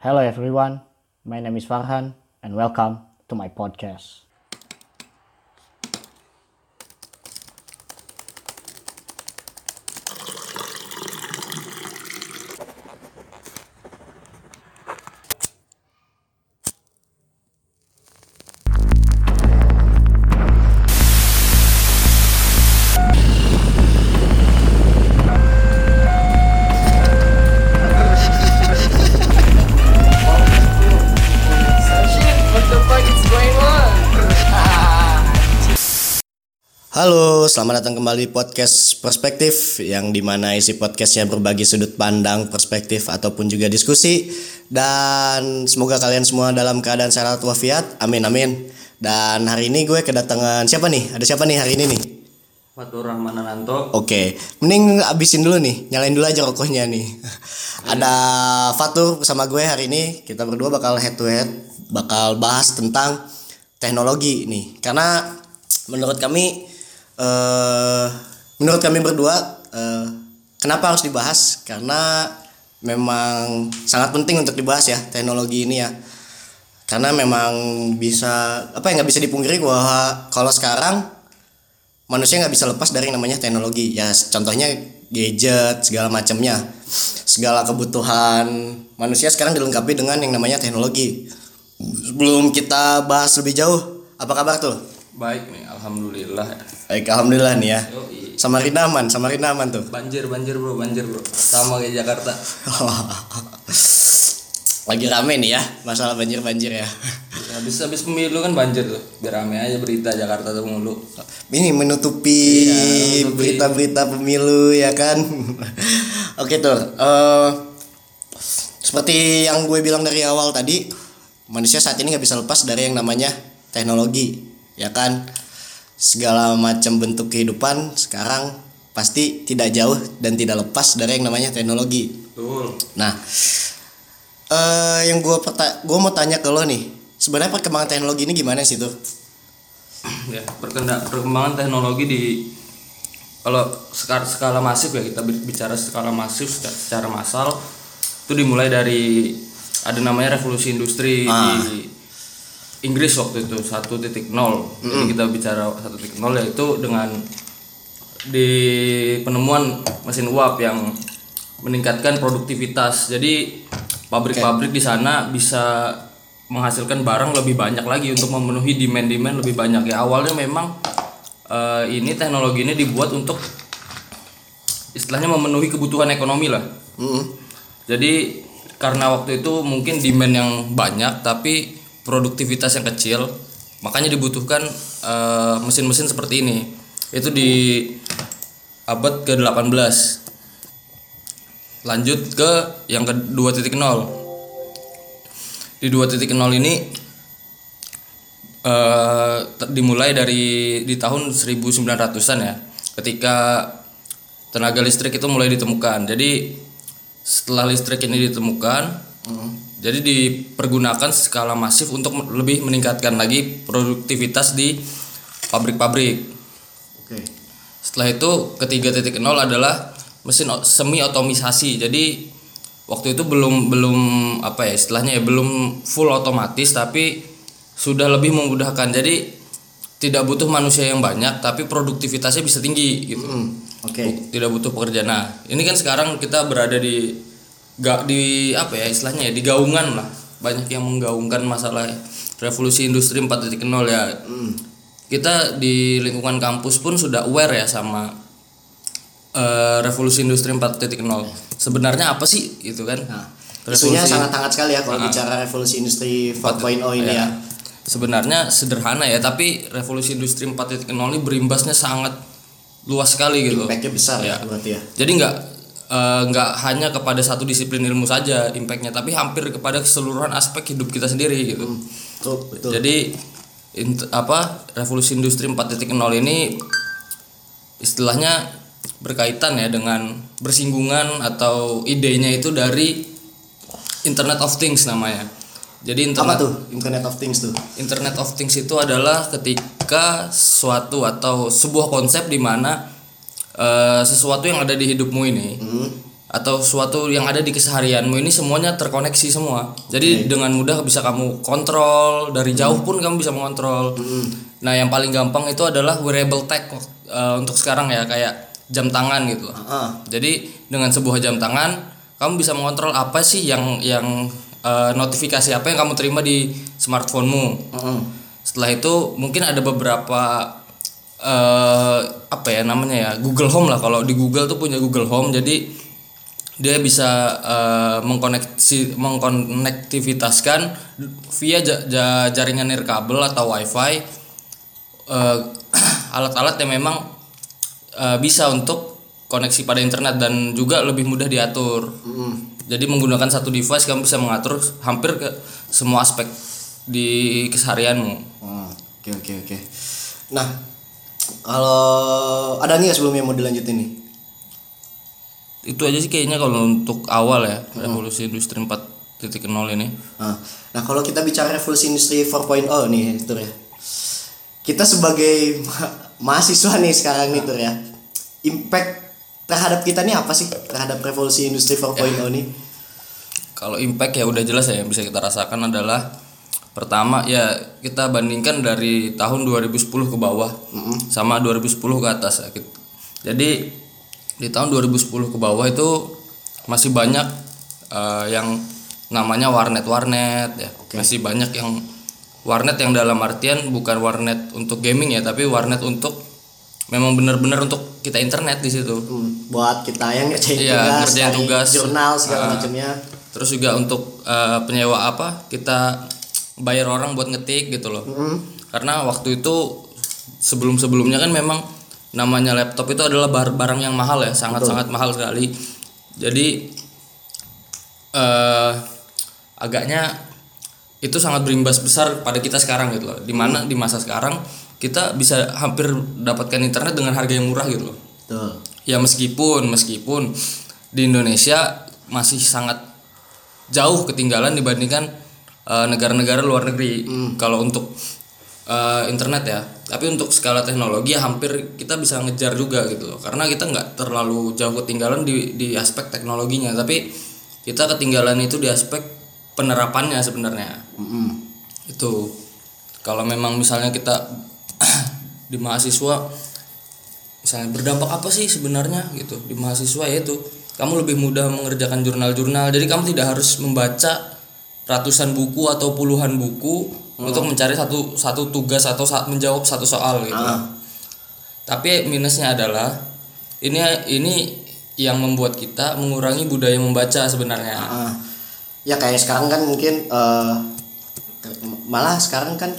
Hello everyone, my name is Farhan and welcome to my podcast. Selamat datang kembali di podcast Perspektif yang di mana isi podcastnya berbagi sudut pandang, perspektif ataupun juga diskusi dan semoga kalian semua dalam keadaan sehat walafiat. Amin amin. Dan hari ini gue kedatangan siapa nih? Ada siapa nih hari ini nih? Fatur Rahman Ananto Oke, mending abisin dulu nih, nyalain dulu aja rokoknya nih. Ada Fatur sama gue hari ini, kita berdua bakal head to head, bakal bahas tentang teknologi nih. Karena menurut kami, eh menurut kami berdua, eh, kenapa harus dibahas? Karena memang sangat penting untuk dibahas ya teknologi ini ya. Karena memang bisa apa ya nggak bisa dipungkiri bahwa kalau sekarang manusia nggak bisa lepas dari namanya teknologi. Ya contohnya gadget segala macamnya. Segala kebutuhan manusia sekarang dilengkapi dengan yang namanya teknologi. Sebelum kita bahas lebih jauh apa kabar tuh? Baik nih alhamdulillah. Baik alhamdulillah nih ya. Yoi. Samarinda aman Samarinda aman tuh. Banjir banjir bro banjir bro. Sama kayak Jakarta. Lagi rame nih ya masalah banjir banjir ya habis habis pemilu kan banjir tuh. Biar rame aja berita Jakarta tuh mulu. Ini menutupi Iya, berita-berita pemilu ya kan? Oke tuh eh, seperti yang gue bilang dari awal tadi manusia saat ini nggak bisa lepas dari yang namanya teknologi ya kan segala macam bentuk kehidupan sekarang pasti tidak jauh dan tidak lepas dari yang namanya teknologi. Betul. Nah, eh yang gue perta gue mau tanya ke lo nih, sebenarnya perkembangan teknologi ini gimana sih tuh? ya perkembangan teknologi di kalau skala, skala masif ya kita bi- bicara skala masif seca- secara massal itu dimulai dari ada namanya revolusi industri di Inggris waktu itu 1.0 jadi kita bicara 1.0 yaitu dengan di penemuan mesin uap yang meningkatkan produktivitas. Jadi pabrik-pabrik di sana bisa menghasilkan barang lebih banyak lagi untuk memenuhi demand-demand lebih banyak. Ya awalnya memang eh, ini teknologi ini dibuat untuk istilahnya memenuhi kebutuhan ekonomi lah. Mm-mm. jadi karena waktu itu mungkin demand yang banyak tapi produktivitas yang kecil, makanya dibutuhkan eh, mesin-mesin seperti ini. Itu di abad ke-18. Lanjut ke yang ke 2.0. Di 2.0 ini ter- dimulai dari di tahun 1900-an ya. Ketika tenaga listrik itu mulai ditemukan. Jadi setelah listrik ini ditemukan, jadi dipergunakan skala masif untuk lebih meningkatkan lagi produktivitas di pabrik-pabrik. Oke. Setelah itu ketiga titik nol adalah mesin semi otomisasi. Jadi waktu itu belum belum apa ya istilahnya ya belum full otomatis tapi sudah lebih memudahkan. Jadi tidak butuh manusia yang banyak tapi produktivitasnya bisa tinggi gitu. Hmm, Oke. Bu- tidak butuh pekerja. Nah, ini kan sekarang kita berada di gak di apa ya istilahnya ya di gaungan lah. Banyak yang menggaungkan masalah revolusi industri 4.0 ya. Kita di lingkungan kampus pun sudah aware ya sama eh, revolusi industri 4.0. Sebenarnya apa sih gitu kan? Isunya Revolusi- sangat hangat sekali ya kalau bicara revolusi industri 4.0 ini ya. Sebenarnya sederhana ya, tapi revolusi industri 4.0 ini berimbasnya sangat luas sekali gitu. Impact-nya besar ya Ya. berarti ya. Jadi nggak eh, nggak hanya kepada satu disiplin ilmu saja impactnya, tapi hampir kepada keseluruhan aspek hidup kita sendiri gitu. Betul, betul. Jadi int- apa revolusi industri 4.0 ini istilahnya berkaitan ya dengan bersinggungan atau idenya itu dari Internet of Things namanya. Jadi Apa internet tuh Internet of Things tuh? Internet of Things itu adalah ketika suatu atau sebuah konsep di mana eh, sesuatu yang ada di hidupmu ini atau suatu yang ada di keseharianmu ini semuanya terkoneksi semua. Jadi dengan mudah bisa kamu kontrol dari jauh pun kamu bisa mengontrol. Nah, yang paling gampang itu adalah wearable tech eh, untuk sekarang ya kayak jam tangan gitu. loh. Ah, Jadi dengan sebuah jam tangan kamu bisa mengontrol apa sih yang yang eh, notifikasi apa yang kamu terima di smartphonemu. mm, Setelah itu mungkin ada beberapa eh apa ya namanya ya Google Home lah kalau di Google tuh punya Google Home jadi dia bisa eh, mengkoneksi mengkonektivitaskan via ja- ja- jaringan nirkabel atau WiFi eh, alat-alat yang memang eh, bisa untuk koneksi pada internet dan juga lebih mudah diatur. Jadi menggunakan satu device kamu bisa mengatur hampir ke semua aspek di keseharianmu. Hmm, Oke oke oke. Nah, kalau ada nih sebelumnya mau dilanjutin nih? Itu aja sih kayaknya kalau untuk awal ya revolusi industri 4.0 ini. Nah, nah kalau kita bicara revolusi industri 4.0 nih, Tur ya. Kita sebagai ma- mahasiswa nih sekarang nih, Tur ya. Impact terhadap kita nih apa sih terhadap revolusi industri 4.0 nih? Kalau impact ya udah jelas ya yang bisa kita rasakan adalah pertama ya kita bandingkan dari tahun 2010 ke bawah sama 2010 ke atas ya. Jadi di tahun 2010 ke bawah itu masih banyak eh, yang namanya warnet-warnet ya. Masih banyak yang warnet yang dalam artian bukan warnet untuk gaming ya, tapi warnet untuk memang benar-benar untuk kita internet di situ. Hmm, buat kita yang ngerjain Iya, tugas, ngerjain tugas. jurnal segala Ah. macamnya. Terus juga untuk eh, penyewa apa kita bayar orang buat ngetik gitu loh. Karena waktu itu sebelum-sebelumnya kan memang namanya laptop itu adalah bar- barang yang mahal ya, sangat-sangat mahal sekali. Jadi eh agaknya itu sangat berimbas besar pada kita sekarang gitu loh. Di mana di masa sekarang kita bisa hampir dapatkan internet dengan harga yang murah gitu loh Betul. ya meskipun meskipun di Indonesia masih sangat jauh ketinggalan dibandingkan eh, negara-negara luar negeri. Kalau untuk eh, internet ya. Tapi untuk skala teknologi ya hampir kita bisa ngejar juga gitu loh. Karena kita nggak terlalu jauh ketinggalan di di aspek teknologinya. Tapi kita ketinggalan itu di aspek penerapannya sebenarnya. Itu. Kalau memang misalnya kita di mahasiswa misalnya berdampak apa sih sebenarnya gitu? Di mahasiswa yaitu kamu lebih mudah mengerjakan jurnal-jurnal. Jadi kamu tidak harus membaca ratusan buku atau puluhan buku untuk mencari satu satu tugas atau saat menjawab satu soal gitu. Tapi minusnya adalah ini ini yang membuat kita mengurangi budaya membaca sebenarnya. Ah, ya kayak sekarang kan mungkin eh, malah sekarang kan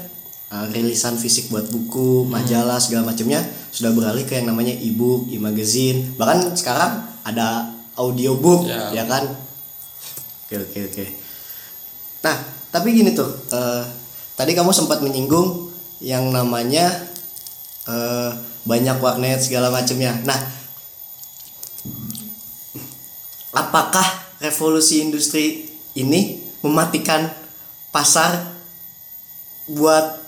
eh, rilisan fisik buat buku, majalah segala macamnya sudah beralih ke yang namanya e-book, e-magazine, bahkan sekarang ada audiobook Ya. ya kan. Oke oke oke. Nah, tapi gini tuh, eh, tadi kamu sempat menyinggung yang namanya eh, banyak warnet segala macamnya. Nah, apakah revolusi industri ini mematikan pasar buat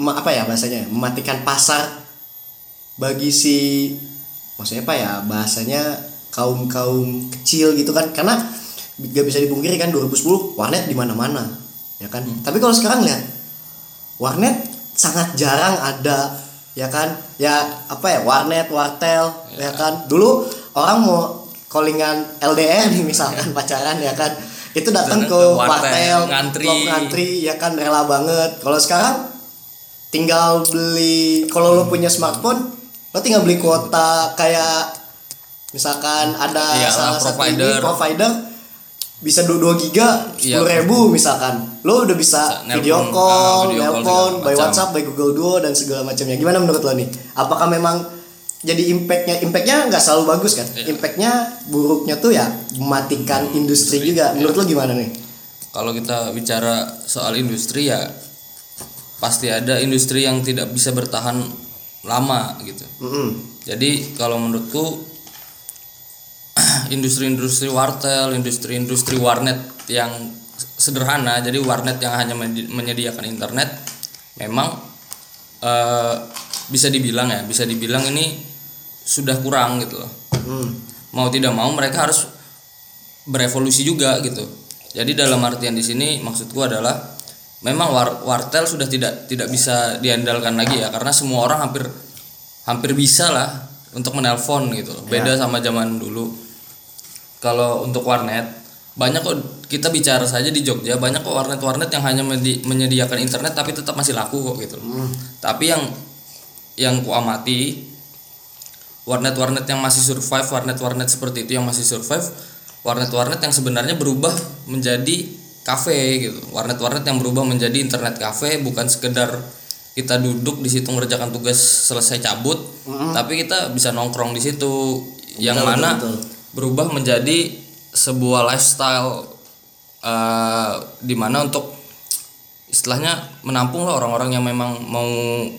apa ya bahasanya mematikan pasar bagi si maksudnya apa ya bahasanya kaum kaum kecil gitu kan karena gak bisa dipungkiri kan 2010 warnet di mana-mana ya kan? Tapi kalau sekarang lihat warnet sangat jarang ada ya kan? Ya apa ya warnet wartel ya, kan? Dulu orang mau callingan LDR nih misalkan pacaran ya kan? Itu datang Ke wartel, ngantri. blok ngantri ya kan? Rela banget. Kalau sekarang tinggal beli kalau lo punya smartphone lo tinggal beli kuota kayak misalkan ada Iya, salah satu provider. provider bisa 2 giga Iya. sepuluh ribu misalkan lo udah bisa Bisa video nelpon, call, ah, video nelpon by macam. WhatsApp, by Google Duo dan segala macamnya. Gimana menurut lo nih? Apakah memang jadi impactnya impactnya nggak selalu bagus kan? Iya. Impactnya buruknya tuh ya mematikan industri juga. Menurut lo gimana nih? kalau kita bicara soal industri ya pasti ada industri yang tidak bisa bertahan lama gitu Mm-mm. jadi kalau menurutku industri-industri wartel industri-industri warnet yang sederhana jadi warnet yang hanya menye- menyediakan internet memang eh, bisa dibilang ya bisa dibilang ini sudah kurang gitu loh Hmm. mau tidak mau mereka harus berevolusi juga gitu. Jadi dalam artian di sini maksudku adalah memang war- wartel sudah tidak tidak bisa diandalkan lagi ya karena semua orang hampir hampir bisa lah untuk menelpon gitu. Beda sama zaman dulu. Kalau untuk warnet banyak kok kita bicara saja di Jogja banyak kok warnet-warnet yang hanya menyediakan internet tapi tetap masih laku kok gitu. Tapi yang yang kuamati warnet-warnet yang masih survive, warnet-warnet seperti itu yang masih survive, warnet-warnet yang sebenarnya berubah menjadi kafe gitu. Warnet-warnet yang berubah menjadi internet kafe bukan sekedar kita duduk di situ mengerjakan tugas selesai cabut, tapi kita bisa nongkrong di situ yang Betul, mana betul, betul. Berubah menjadi sebuah lifestyle eh di mana untuk istilahnya menampung lah orang-orang yang memang mau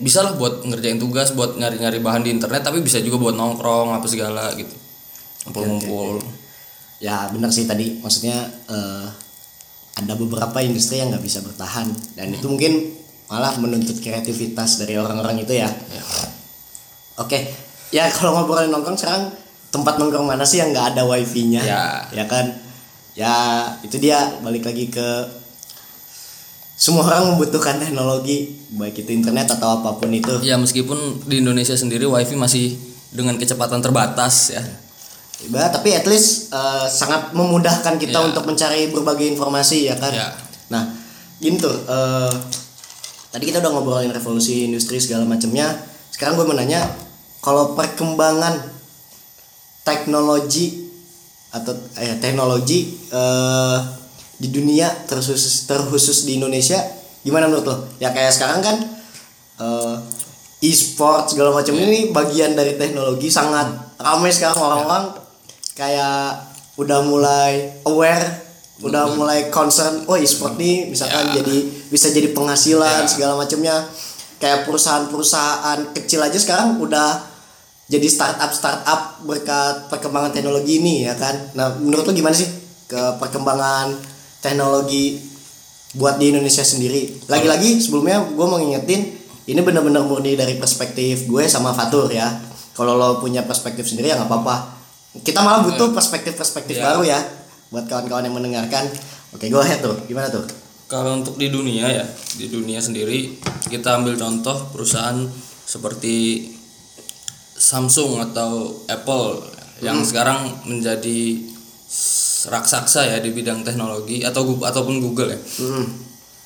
bisa lah buat ngerjain tugas buat nyari-nyari bahan di internet tapi bisa juga buat nongkrong apa segala gitu. Ngumpul-ngumpul. Ya benar sih tadi. Maksudnya eh, ada beberapa industri yang nggak bisa bertahan. Dan itu mungkin malah menuntut kreativitas dari orang-orang itu ya. Oke. Ya kalau ngobrolin nongkrong sekarang tempat nongkrong mana sih yang nggak ada wifi-nya Ya. kan ya itu dia balik lagi ke semua orang membutuhkan teknologi baik itu internet atau apa pun itu ya meskipun di Indonesia sendiri wifi masih dengan kecepatan terbatas ya Ibarat, tapi at least eh, sangat memudahkan kita Ya. untuk mencari berbagai informasi ya kan. Ya. Nah, gini tuh. eh, tadi kita udah ngobrolin revolusi industri segala macamnya. Sekarang gue mau nanya, kalau perkembangan teknologi atau eh, teknologi eh, di dunia terkhusus terkhusus di Indonesia gimana menurut lo? Ya kayak sekarang kan eh, e-sport segala macam ini bagian dari teknologi sangat ramai sekarang orang-orang kayak udah mulai aware udah mulai concern oh e-sport nih misalkan jadi bisa jadi penghasilan segala macamnya. Kayak perusahaan-perusahaan kecil aja sekarang udah jadi startup startup berkat perkembangan teknologi ini ya kan? Nah menurut lo gimana sih ke perkembangan teknologi buat di Indonesia sendiri? Lagi-lagi sebelumnya gue mau ngingetin ini benar-benar murni dari perspektif gue sama Fatur ya. Kalau lo punya perspektif sendiri ya nggak apa-apa. Kita malah butuh perspektif-perspektif Ya. baru ya buat kawan-kawan yang mendengarkan. Oke go ahead tuh gimana tuh kalau untuk di dunia ya di dunia sendiri kita ambil contoh perusahaan seperti Samsung atau Apple yang sekarang menjadi raksasa ya di bidang teknologi atau ataupun Google ya. Hmm.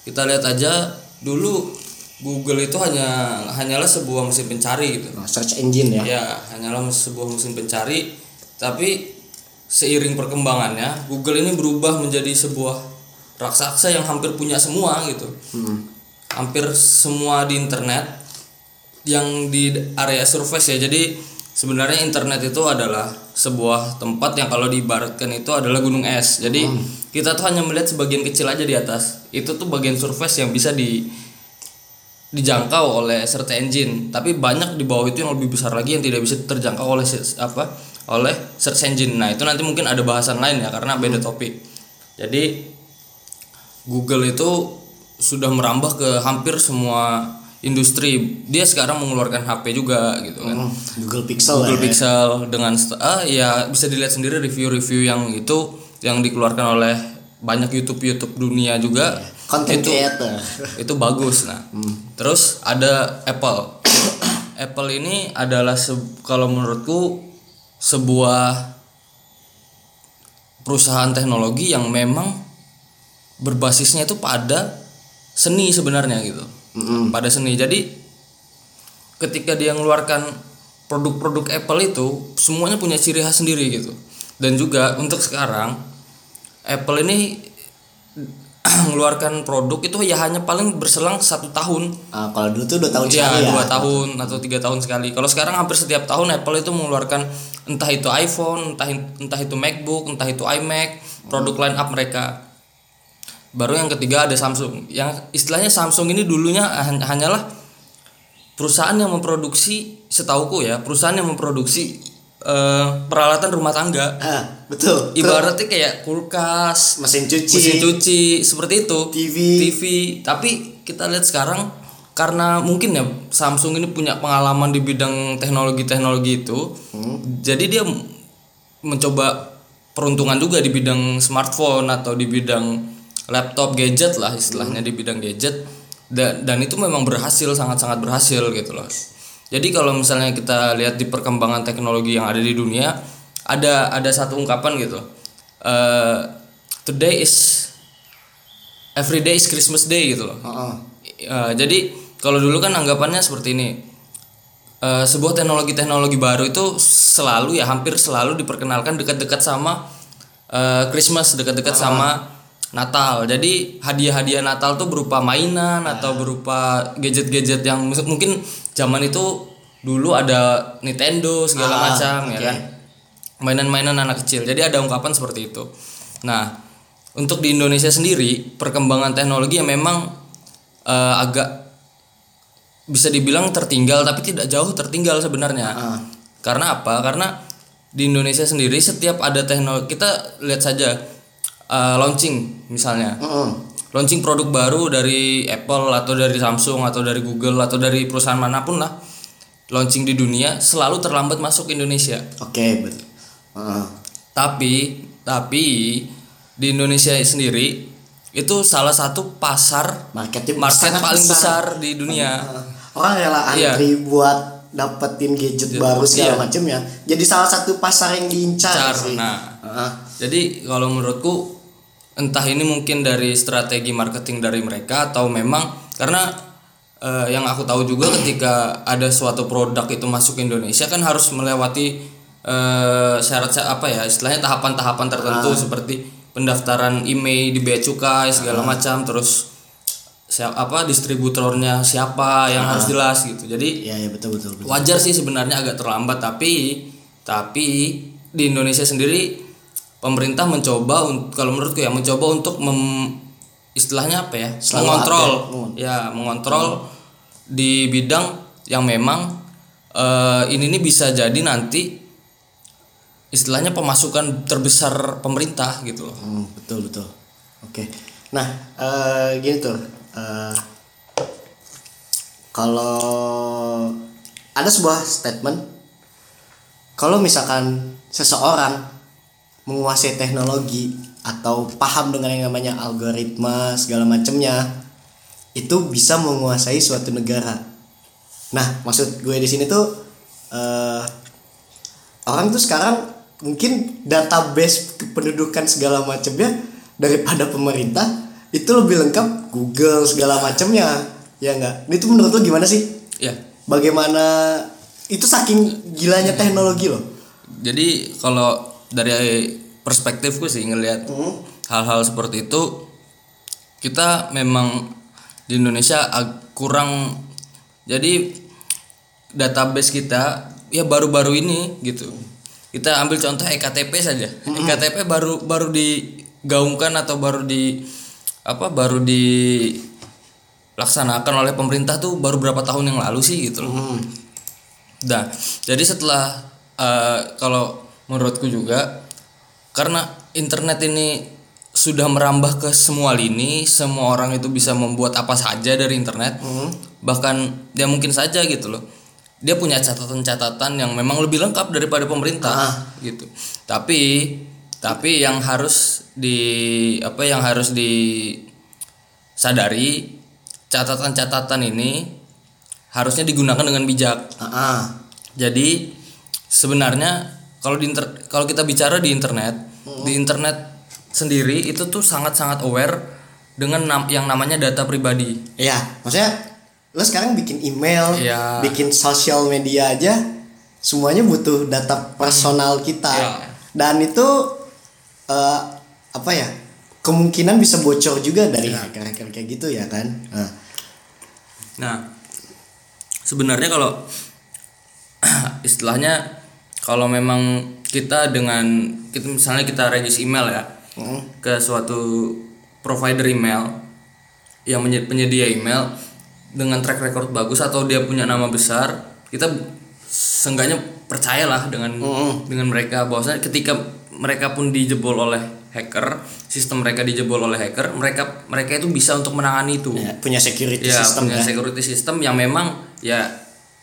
kita lihat aja dulu Google itu hanya hanyalah sebuah mesin pencari gitu. Nah, search engine ya. Ya hanyalah sebuah mesin pencari. Tapi seiring perkembangannya Google ini berubah menjadi sebuah raksasa yang hampir punya semua gitu. Hampir semua di internet yang di area surface ya. Jadi sebenarnya internet itu adalah sebuah tempat yang kalau diibaratkan itu adalah gunung es. Jadi kita tuh hanya melihat sebagian kecil aja di atas. Itu tuh bagian surface yang bisa di dijangkau oleh search engine. Tapi banyak di bawah itu yang lebih besar lagi yang tidak bisa terjangkau oleh apa oleh search engine. Nah itu nanti mungkin ada bahasan lain ya karena beda topik. Jadi Google itu sudah merambah ke hampir semua industri. Dia sekarang mengeluarkan HP juga gitu kan. Hmm, Google Pixel Google ya. Pixel dengan ah ya bisa dilihat sendiri review-review yang itu yang dikeluarkan oleh banyak YouTube YouTube dunia juga. Content itu creator. itu bagus nah. Terus ada Apple. Apple ini adalah se- kalau menurutku sebuah perusahaan teknologi yang memang berbasisnya itu pada seni sebenarnya gitu pada seni. Jadi ketika dia mengeluarkan produk-produk Apple itu semuanya punya ciri khas sendiri gitu. Dan juga untuk sekarang Apple ini mengeluarkan produk itu ya hanya paling berselang satu tahun. Ah, kalau dulu tuh dua tahun ya sekali ya? dua tahun atau tiga tahun sekali. Kalau sekarang hampir setiap tahun Apple itu mengeluarkan entah itu iPhone entah entah itu MacBook entah itu iMac produk line up mereka baru yang ketiga ada Samsung yang istilahnya Samsung ini dulunya han- hanyalah perusahaan yang memproduksi setauku ya perusahaan yang memproduksi eh, peralatan rumah tangga ah, betul betul. ibaratnya kayak kulkas mesin cuci mesin cuci seperti itu TV. TV tapi kita lihat sekarang karena mungkin ya Samsung ini punya pengalaman di bidang teknologi-teknologi itu Hmm. jadi dia mencoba peruntungan juga di bidang smartphone atau di bidang laptop gadget lah istilahnya di bidang gadget. Dan dan itu memang berhasil sangat-sangat berhasil gitu loh. Jadi kalau misalnya kita lihat di perkembangan teknologi yang ada di dunia ada ada satu ungkapan gitu. Eh, today is every day is Christmas day gitu loh. Heeh. Eh, jadi kalau dulu kan anggapannya seperti ini. Eh, sebuah teknologi-teknologi baru itu selalu ya hampir selalu diperkenalkan dekat-dekat sama eh, Christmas dekat-dekat sama Natal jadi hadiah-hadiah Natal tuh berupa mainan atau berupa gadget-gadget yang mungkin zaman itu dulu ada Nintendo segala Ah, macam ya oke. kan mainan-mainan anak kecil. Jadi ada ungkapan seperti itu. Nah, untuk di Indonesia sendiri perkembangan teknologi yang memang eh, agak bisa dibilang tertinggal tapi tidak jauh tertinggal sebenarnya. Karena apa? Karena di Indonesia sendiri setiap ada teknologi kita lihat saja eh, launching misalnya. Heeh. Launching produk baru dari Apple atau dari Samsung atau dari Google atau dari perusahaan mana pun lah launching di dunia selalu terlambat masuk Indonesia. Oke, betul. Heeh. Tapi tapi di Indonesia sendiri itu salah satu pasar Marketnya market sangat paling besar. besar di dunia. Orang rela Iya. antri buat dapetin gadget baru segala iya. macam ya. Jadi salah satu pasar yang diincar Car. sih. Nah, Heeh. jadi kalau menurutku entah ini mungkin dari strategi marketing dari mereka atau memang karena eh, yang aku tahu juga ketika ada suatu produk itu masuk ke Indonesia kan harus melewati eh, syarat apa ya istilahnya tahapan-tahapan tertentu seperti pendaftaran email di bea cukai segala macam terus siapa apa distributornya siapa yang harus jelas gitu. Jadi Iya, iya betul betul betul. wajar sih sebenarnya agak terlambat tapi tapi di Indonesia sendiri pemerintah mencoba kalau menurutku ya mencoba untuk mem, istilahnya apa ya Selalu mengontrol update. ya mengontrol di bidang yang memang eh, ini nih bisa jadi nanti istilahnya pemasukan terbesar pemerintah gitu loh Hmm, betul betul. Oke. Nah, eh gini tuh. eh, kalau ada sebuah statement kalau misalkan seseorang menguasai teknologi atau paham dengan yang namanya algoritma segala macamnya itu bisa menguasai suatu negara. Nah, maksud gue di sini tuh eh orang tuh sekarang mungkin database kependudukan segala macamnya daripada pemerintah itu lebih lengkap Google segala macamnya. Ya enggak itu menurut lo gimana sih? Ya. Bagaimana? Itu saking gilanya teknologi loh jadi kalau dari perspektifku sih ngelihat hal-hal seperti itu. Kita memang di Indonesia kurang jadi database kita ya baru-baru ini gitu. Kita ambil contoh ektp saja. Ektp baru baru digaungkan atau baru di apa baru dilaksanakan oleh pemerintah tuh baru berapa tahun yang lalu sih gitu loh. Nah, jadi setelah eh, kalau menurutku juga karena internet ini sudah merambah ke semua lini, semua orang itu bisa membuat apa saja dari internet. Bahkan dia mungkin saja gitu loh. Dia punya catatan-catatan yang memang lebih lengkap daripada pemerintah gitu. Tapi tapi yang harus di apa yang harus disadari catatan-catatan ini harusnya digunakan dengan bijak. Ah, ah. Jadi sebenarnya kalau di inter- kalau kita bicara di internet, di internet sendiri itu tuh sangat-sangat aware dengan nam- yang namanya data pribadi. Iya, maksudnya lo sekarang bikin email, Iya. bikin sosial media aja, semuanya butuh data personal kita. Iya. Dan itu eh, apa ya? Kemungkinan bisa bocor juga dari Iya. hacker-hacker kayak gitu ya kan? Nah, Nah, sebenarnya kalau istilahnya kalau memang kita dengan kita misalnya kita regis email ya ke suatu provider email yang penyedia email dengan track record bagus atau dia punya nama besar kita seenggaknya percayalah dengan dengan mereka. Bahwasanya ketika mereka pun dijebol oleh hacker sistem mereka dijebol oleh hacker mereka mereka itu bisa untuk menangani itu. Ya, punya security ya system punya ya. security system yang memang ya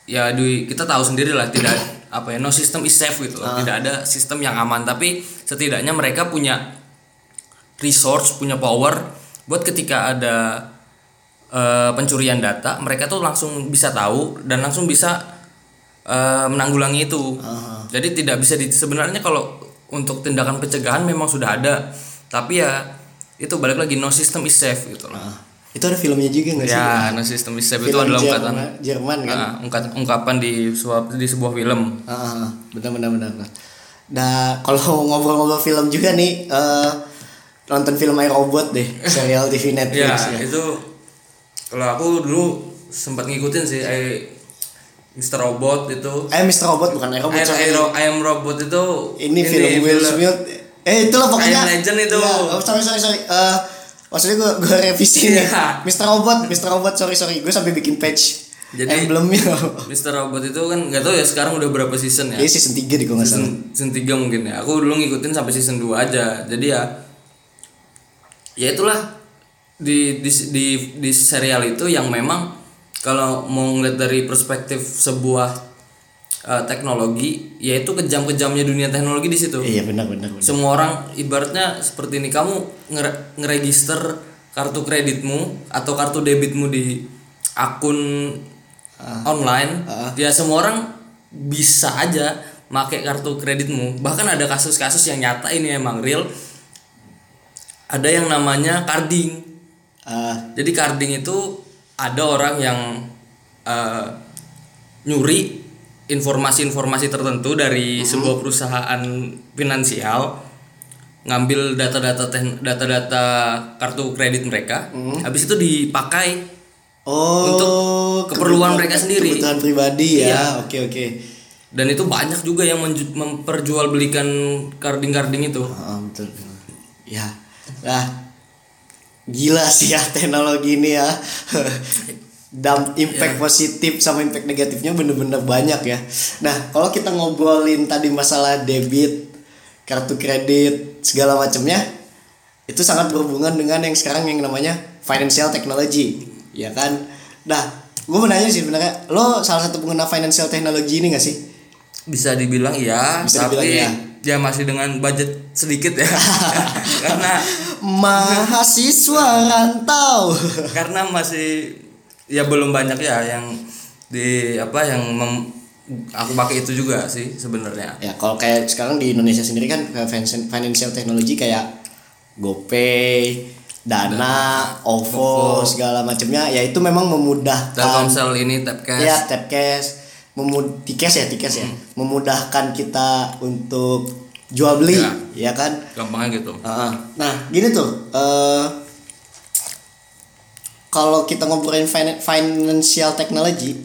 ya di kita tahu sendiri lah tidak apa ya no system is safe gitu loh. Tidak ada sistem yang aman, tapi setidaknya mereka punya resource, punya power buat ketika ada eh, pencurian data, mereka tuh langsung bisa tahu dan langsung bisa eh, menanggulangi itu. Jadi tidak bisa di, sebenarnya kalau untuk tindakan pencegahan memang sudah ada, tapi ya itu balik lagi no system is safe gitu loh. Ah, itu ada filmnya juga nggak sih Ya, no system is safe itu adalah ungkapan Jerman, kan Ah, ungkat- ungkapan di sebuah di sebuah film. Ah, ah. benar benar benar. Nah, kalau ngobrol-ngobrol film juga nih, eh, nonton film I Robot deh, serial TV Ya, Netflix ya. itu kalau aku dulu sempat ngikutin sih I, Mr. Robot itu. Eh, Mr. Robot bukan I Robot. I. I, I Am Robot itu ini, film Will Smith. Eh, itulah pokoknya. I Am Legend itu. Iya, oh, sorry sorry sorry. Eh, maksudnya gue gue revisi nih. Iya. Mr. Robot, Mr. Robot, sorry sorry. Gue sampai bikin patch. Jadi- emblemnya. Mr. Robot itu kan nggak tahu ya sekarang udah berapa season ya. Ini season 3 deh nggak salah. season, season 3 mungkin ya aku dulu ngikutin sampai season 2 aja jadi ya ya itulah di di di, di serial itu yang memang kalau mau ngeliat dari perspektif sebuah eh, teknologi yaitu kejam-kejamnya dunia teknologi di situ. Iya benar benar. benar. semua orang ibaratnya seperti ini kamu ngere- ngeregister kartu kreditmu atau kartu debitmu di akun online ya semua orang bisa aja make kartu kreditmu. Bahkan ada kasus-kasus yang nyata ini emang real. Ada yang namanya carding. Ah, jadi carding itu ada orang yang eh, nyuri informasi-informasi tertentu dari sebuah perusahaan finansial, ngambil data-data data-data kartu kredit mereka, habis itu dipakai oh, Untuk keperluan mereka sendiri. Kebutuhan pribadi ya. Iya. Oke oke. dan itu banyak juga yang memperjualbelikan carding-carding itu. Ah, betul. Ya. Nah, gila sih ya teknologi ini ya. Dam impact Iya. positif sama impact negatifnya bener-bener banyak ya. Nah, kalau kita ngobrolin tadi masalah debit, kartu kredit, segala macamnya, itu sangat berhubungan dengan yang sekarang yang namanya financial technology, ya kan? Nah, gue mau nanya sih sebenarnya, lo salah satu pengguna financial technology ini gak sih? Bisa dibilang iya, Bisa tapi dibilang ya masih dengan budget sedikit ya. Karena Mahasiswa rantau. karena masih ya belum banyak ya yang di apa yang mem- aku pakai itu juga sih sebenarnya. Ya kalau kayak sekarang di Indonesia sendiri kan financial technology kayak GoPay, Dana, OVO, segala macamnya ya itu memang memudahkan. Telkomsel ini tap cash ya tap cash, memud Tikes ya Tikes ya, memudahkan kita untuk jual beli ya, kan. gampangnya gitu. Ah, nah gini tuh eh kalau kita ngobrolin fin- financial technology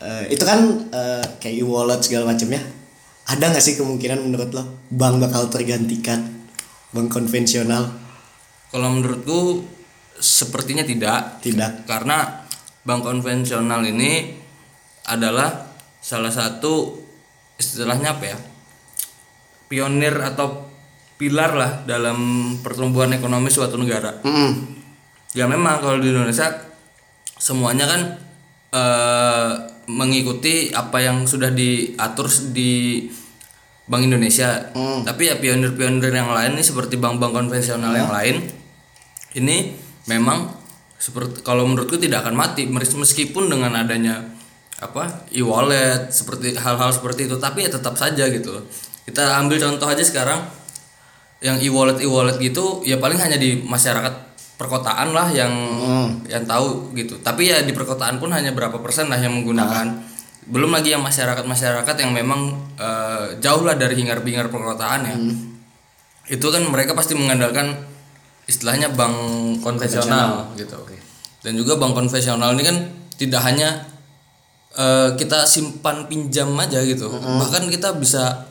eh, itu kan eh, kayak e-wallet segala macamnya ada nggak sih kemungkinan menurut lo bank bakal tergantikan bank konvensional kalau menurutku sepertinya tidak Tidak. karena bank konvensional ini adalah salah satu istilahnya apa ya pionir atau pilar lah dalam pertumbuhan ekonomi suatu negara Mm-mm. Ya memang kalau di Indonesia semuanya kan eh, mengikuti apa yang sudah diatur di Bank Indonesia. Tapi ya pionir-pionir yang lain nih seperti bank-bank konvensional yang lain ini memang seperti kalau menurutku tidak akan mati mes- meskipun dengan adanya apa e-wallet seperti hal-hal seperti itu tapi ya tetap saja gitu kita ambil contoh aja sekarang yang e-wallet e-wallet gitu ya paling hanya di masyarakat perkotaan lah yang yang tahu gitu. Tapi ya di perkotaan pun hanya berapa persen lah yang menggunakan. Belum lagi yang masyarakat masyarakat yang memang eh, jauh lah dari hingar bingar perkotaan ya. Itu kan mereka pasti mengandalkan istilahnya bank konvensional gitu. Dan juga bank konvensional ini kan tidak hanya eh, kita simpan pinjam aja gitu. Bahkan kita bisa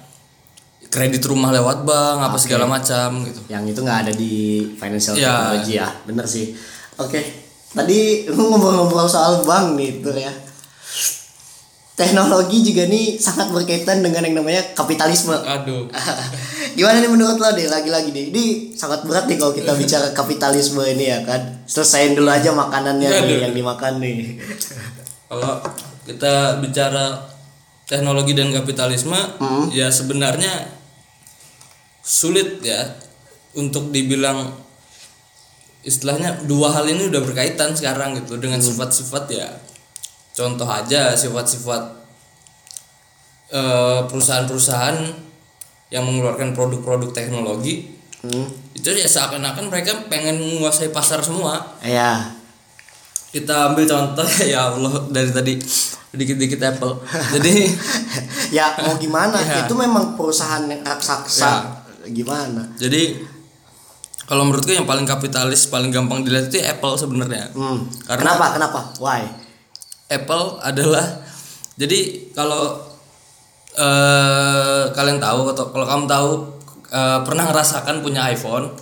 kredit rumah lewat bank apa segala macam gitu. Yang itu nggak ada di financial Ya. technology ya. Bener sih. Oke. Tadi lu ngobrol-ngobrol soal bank nih tuh ya. Teknologi juga nih sangat berkaitan dengan yang namanya kapitalisme. Aduh. Gimana nih menurut lo deh lagi-lagi nih Ini sangat berat nih kalau kita bicara kapitalisme ini ya kan? Selesain dulu aja makanannya nih yang dimakan nih. Kalau kita bicara teknologi dan kapitalisme ya sebenarnya sulit ya untuk dibilang istilahnya dua hal ini udah berkaitan sekarang gitu dengan sifat-sifat ya contoh aja sifat-sifat eh, perusahaan-perusahaan yang mengeluarkan produk-produk teknologi Hmm. itu ya seakan-akan mereka pengen menguasai pasar semua Ya. kita ambil contoh ya Allah dari tadi dikit-dikit Apple jadi ya mau gimana? Ya. Itu memang perusahaan yang raksasa. Gimana? jadi kalau menurutku yang paling kapitalis paling gampang dilihat itu Apple sebenarnya Hmm. Karena- Kenapa? Kenapa? Why? Apple adalah jadi kalau eh kalian tahu atau kalau kamu tahu eh, pernah ngerasakan punya iPhone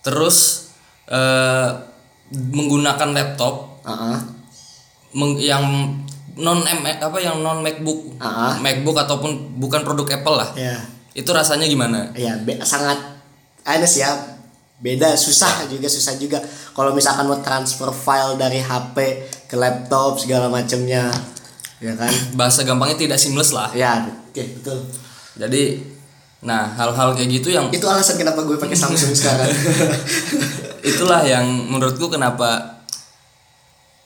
terus eh menggunakan laptop Ah, meng- yang non M apa yang non MacBook Ah. MacBook ataupun bukan produk Apple lah Ya. Itu rasanya gimana Ya, be- sangat ada sih ya. Beda, susah juga, susah juga. Kalau misalkan mau transfer file dari HP ke laptop segala macamnya, ya kan? bahasa gampangnya tidak seamless lah Ya, oke, betul. jadi nah hal-hal kayak gitu yang Itu alasan kenapa gue pakai Samsung sekarang. itulah yang menurutku kenapa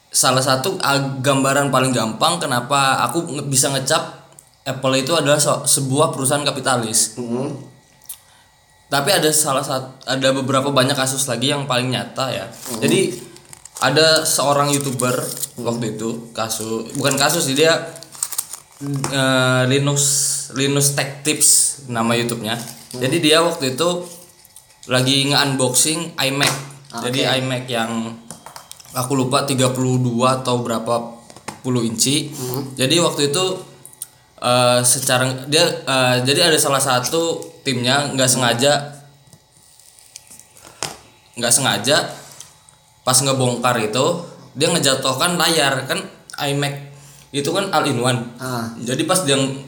salah satu ah, gambaran paling gampang kenapa aku bisa ngecap Apple itu adalah so- sebuah perusahaan kapitalis. Hmm. Tapi ada salah satu ada beberapa banyak kasus lagi yang paling nyata ya. Jadi ada seorang youtuber waktu itu kasus bukan kasus sih dia eh, Linux Linux Tech Tips nama YouTube-nya. Jadi dia waktu itu lagi nge-unboxing iMac. Jadi iMac yang aku lupa 32 atau berapa puluh inci. Jadi waktu itu eh, secara dia eh, jadi ada salah satu timnya nggak sengaja nggak sengaja pas ngebongkar itu dia ngejatuhkan layar kan iMac itu kan all in one. Ah. Jadi pas dia ng-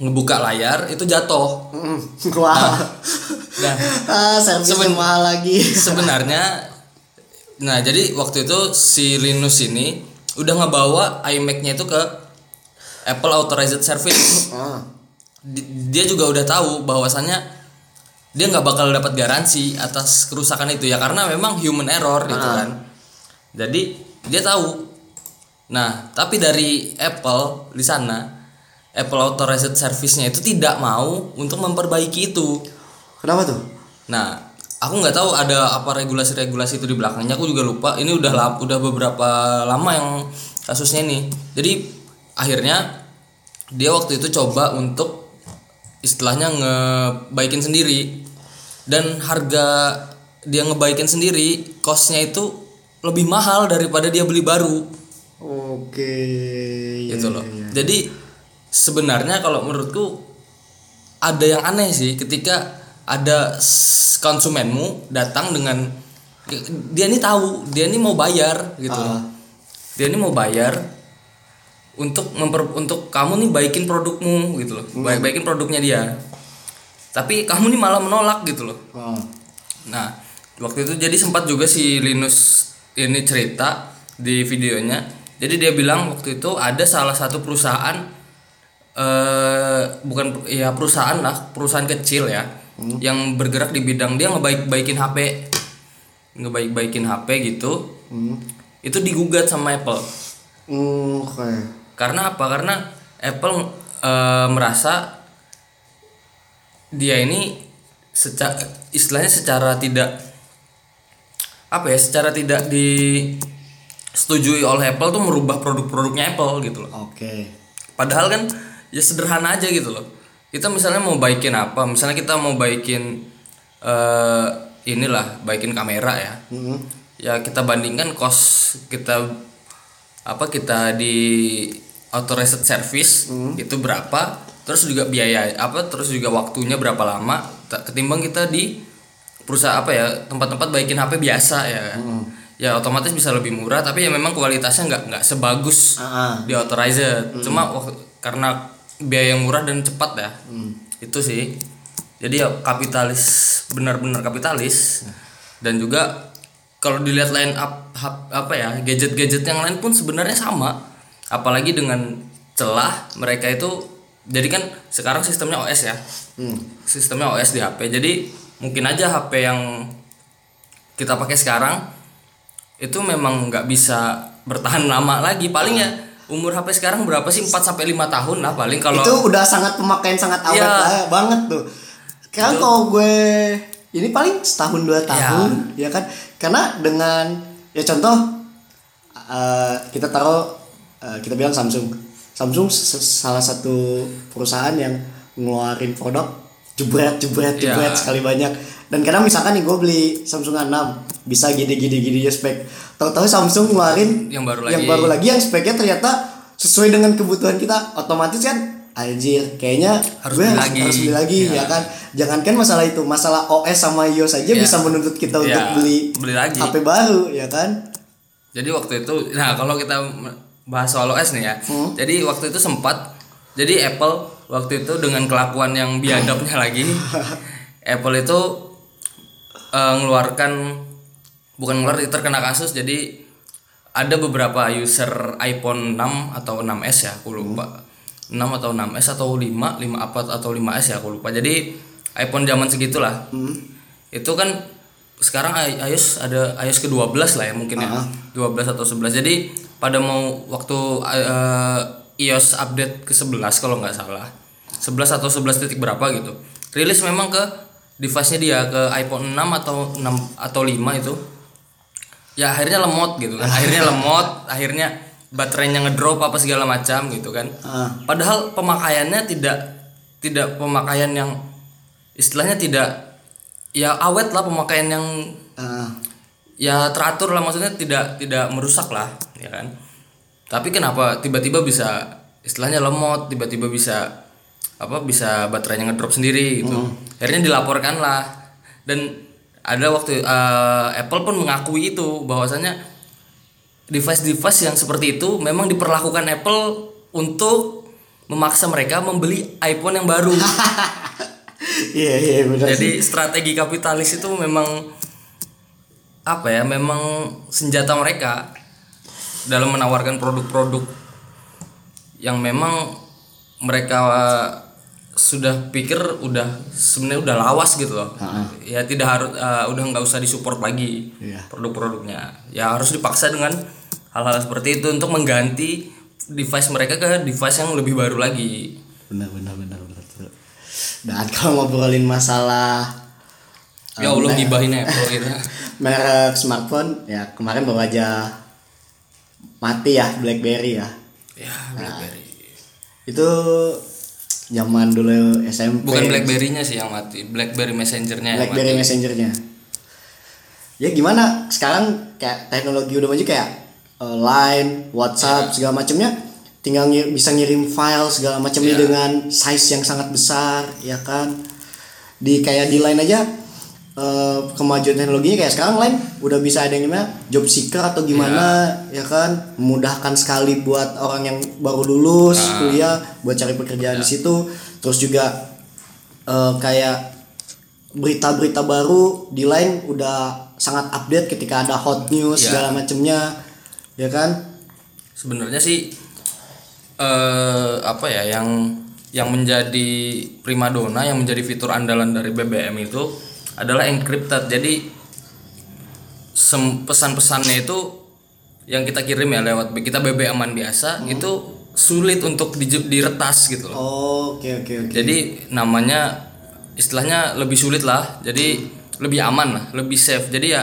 ngebuka layar itu jatuh. Hmm. Wah. Nah, ah, servisnya Seben- mahal lagi. sebenarnya nah jadi waktu itu si Linus ini udah ngebawa iMac-nya itu ke Apple Authorized Service Ah. Di- dia juga udah tahu bahwasannya dia nggak bakal dapat garansi atas kerusakan itu ya karena memang human error gitu kan jadi dia tahu nah tapi dari Apple di sana Apple Authorized Service-nya itu tidak mau untuk memperbaiki itu Kenapa tuh? Nah, aku nggak tahu ada apa regulasi-regulasi itu di belakangnya. Aku juga lupa. Ini udah udah beberapa lama yang kasusnya ini. Jadi akhirnya dia waktu itu coba untuk istilahnya ngebaikin sendiri dan harga dia ngebaikin sendiri costnya itu lebih mahal daripada dia beli baru Oke. iya, gitu loh. iya, iya. Jadi sebenarnya kalau menurutku ada yang aneh sih ketika ada konsumenmu datang dengan dia ini tahu, dia ini mau bayar gitu loh. Ah. Dia ini mau bayar untuk memper untuk kamu nih baikin produkmu gitu loh. Hmm. Baik baikin produknya dia. Tapi kamu nih malah menolak gitu loh. Oh. Nah, waktu itu jadi sempat juga si Linus ini cerita di videonya. Jadi dia bilang waktu itu ada salah satu perusahaan eh bukan ya perusahaan lah, perusahaan kecil ya yang bergerak di bidang dia ngebaik-baikin HP. Ngebaik-baikin HP gitu. Itu digugat sama Apple. Hmm, Oke. Karena apa? Karena Apple eh, merasa dia ini secara istilahnya secara tidak apa ya secara tidak disetujui oleh Apple tuh merubah produk-produknya Apple gitu loh. Oke. Padahal kan ya sederhana aja gitu loh. Kita misalnya mau baikin apa? Misalnya kita mau baikin eh inilah, baikin kamera ya. Hmm. Ya kita bandingkan cost kita apa kita di authorized service itu berapa, terus juga biaya apa, terus juga waktunya berapa lama ketimbang kita di perusahaan apa ya tempat-tempat baikin HP biasa ya. kan. Ya otomatis bisa lebih murah tapi ya memang kualitasnya nggak nggak sebagus Ah. di authorized. Cuma waktu, karena biaya yang murah dan cepat ya. Itu sih. Jadi ya kapitalis benar-benar kapitalis. Dan juga kalau dilihat line up hap- apa ya gadget-gadget yang lain pun sebenarnya sama apalagi dengan celah mereka itu jadi kan sekarang sistemnya OS ya. Sistemnya OS di HP jadi mungkin aja HP yang kita pakai sekarang itu memang nggak bisa bertahan lama lagi. Paling ya umur HP sekarang berapa sih? 4 sampai lima tahun lah paling kalau itu udah sangat pemakaian sangat awet Iya. lah, banget tuh. Sekarang kalau gue ini paling setahun dua tahun ya kan? Karena dengan ya contoh eh, kita taruh eh, kita bilang Samsung Samsung salah satu perusahaan yang ngeluarin produk jebret jebret Iya. jebret sekali banyak dan kadang misalkan nih gue beli Samsung A6 bisa gini gini gini ya spek tahu-tahu Samsung ngeluarin Yang baru yang lagi. baru lagi yang speknya ternyata sesuai dengan kebutuhan kita otomatis kan anjir kayaknya Harus gue beli harus, lagi. harus beli lagi Ya. ya kan jangankan masalah itu masalah OS sama iOS aja Ya. bisa menuntut kita untuk Ya, beli beli lagi. HP baru ya kan Jadi waktu itu, nah kalau kita bahas soal OS nih ya, Hmm. jadi waktu itu sempat, jadi Apple waktu itu dengan kelakuan yang biadabnya lagi, Apple itu eh, ngeluarkan, bukan ngeluar terkena kasus, jadi ada beberapa user iPhone 6 atau 6s ya, aku lupa, 6 atau 6s atau 5, 5 apa atau 5s ya, aku lupa. Jadi iPhone zaman segitulah, itu kan sekarang iOS ada iOS ke-12 lah ya mungkin ya. 12 atau 11 jadi pada mau waktu eh, iOS update ke 11 kalau nggak salah. 11 atau 11 titik berapa gitu. Rilis memang ke device-nya dia ke iPhone 6 atau 6 atau 5 itu. Ya akhirnya lemot gitu kan. Akhirnya lemot akhirnya baterainya ngedrop apa segala macam gitu kan. Ah. padahal pemakaiannya tidak tidak pemakaian yang istilahnya tidak ya awet lah pemakaian yang Ah, ya teratur lah maksudnya tidak tidak merusak lah ya kan? Tapi kenapa tiba-tiba bisa istilahnya lemot tiba-tiba bisa apa bisa baterainya ngedrop sendiri gitu. Akhirnya dilaporkan lah. Dan ada waktu eh, Apple pun mengakui itu bahwasanya device-device yang seperti itu memang diperlakukan Apple untuk memaksa mereka membeli iPhone yang baru iya iya benar jadi strategi kapitalis itu memang apa ya memang senjata mereka dalam menawarkan produk-produk yang memang mereka sudah pikir udah sebenarnya udah lawas gitu loh. Ya tidak harus eh, udah nggak usah disupport lagi Iya. produk-produknya. Ya harus dipaksa dengan hal-hal seperti itu untuk mengganti device mereka ke device yang lebih baru lagi. Benar benar benar. Dan kalau ngobrolin masalah ya Allah gibahin Apple gitu merek smartphone ya kemarin baru aja mati ya BlackBerry ya. Ya BlackBerry. itu zaman dulu SMP Bukan BlackBerry-nya sih yang mati, BlackBerry Messenger-nya BlackBerry. Messenger-nya. Ya gimana? Sekarang kayak teknologi udah maju kayak eh, Line, WhatsApp segala macamnya tinggal ngir- bisa ngirim file segala macamnya Iya. dengan size yang sangat besar ya kan. Di kayak di Line aja eh, kemajuan teknologinya kayak sekarang Line. Udah bisa ada yang namanya job seeker atau gimana ya kan? Memudahkan sekali buat orang yang baru lulus kuliah buat cari pekerjaan di situ. Terus juga eh, kayak berita-berita baru di line udah sangat update ketika ada hot news Ya. segala macemnya ya kan? Sebenarnya sih eh apa ya yang yang menjadi primadona yang menjadi fitur andalan dari BBM itu adalah encrypted. Jadi pesan-pesannya itu yang kita kirim ya lewat kita BBM-an biasa itu sulit untuk di- diretas gitu loh. oke oke oke Jadi namanya istilahnya lebih sulit lah. Jadi lebih aman lah, lebih safe. Jadi ya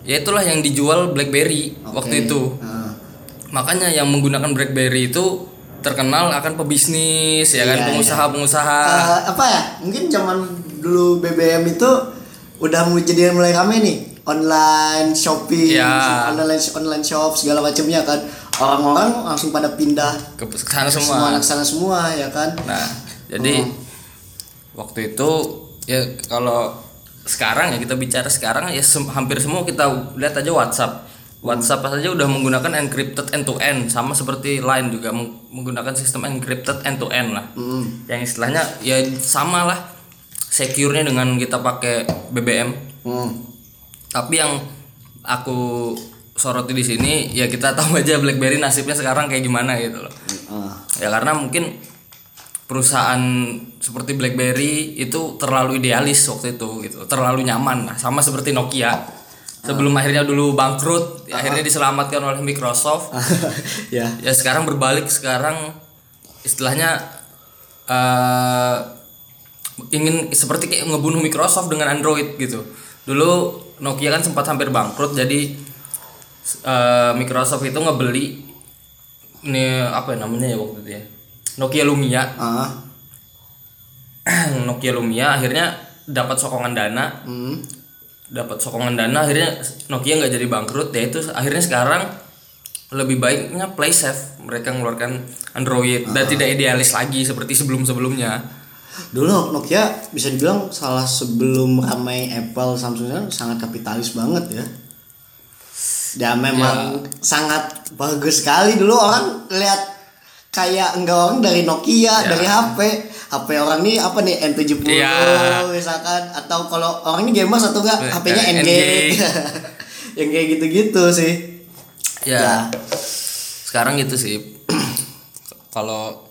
ya itulah yang dijual BlackBerry waktu itu. Nah, Makanya yang menggunakan BlackBerry itu terkenal akan pebisnis ya kan Iya, pengusaha-pengusaha. eh, apa ya mungkin zaman dulu BBM itu udah mulai jadi mulai rame nih online shopping Ya. online online shop segala macamnya kan orang-orang langsung pada pindah ke sana semua semua. anak sana semua ya kan Nah, jadi waktu itu ya kalau sekarang ya kita bicara sekarang ya sem- hampir semua kita lihat aja WhatsApp. WhatsApp saja udah menggunakan encrypted end to end sama seperti Line juga meng- menggunakan sistem encrypted end to end lah. Yang istilahnya ya sama lah secure-nya dengan kita pakai BBM. Hmm. Tapi yang aku soroti di sini ya kita tahu aja BlackBerry nasibnya sekarang kayak gimana gitu loh. Ah. ya karena mungkin perusahaan seperti BlackBerry itu terlalu idealis waktu itu gitu terlalu nyaman lah sama seperti Nokia sebelum akhirnya dulu bangkrut ya akhirnya diselamatkan oleh Microsoft. Ya. Ya sekarang berbalik sekarang istilahnya eh ingin seperti kayak ngebunuh Microsoft dengan Android gitu. Dulu Nokia kan sempat hampir bangkrut jadi eh, Microsoft itu ngebeli ini apa ya namanya ya waktu itu ya? Nokia Lumia. Ah Nokia Lumia akhirnya dapat sokongan dana. Hmm. Dapat sokongan dana akhirnya Nokia nggak jadi bangkrut ya itu akhirnya sekarang lebih baiknya play safe mereka mengeluarkan Android dan tidak idealis lagi seperti sebelum sebelumnya dulu Nokia bisa dibilang salah sebelum ramai Apple Samsung kan sangat kapitalis banget ya. Dan memang sangat bagus sekali. Dulu orang lihat kayak enggak orang dari Nokia dari HP HP orang nih apa nih N70 Ya. misalkan. Atau kalau orang ini gamers atau enggak HP-nya eh, NG NG. yang kayak gitu-gitu sih. Ya, Ya. sekarang gitu sih. Kalau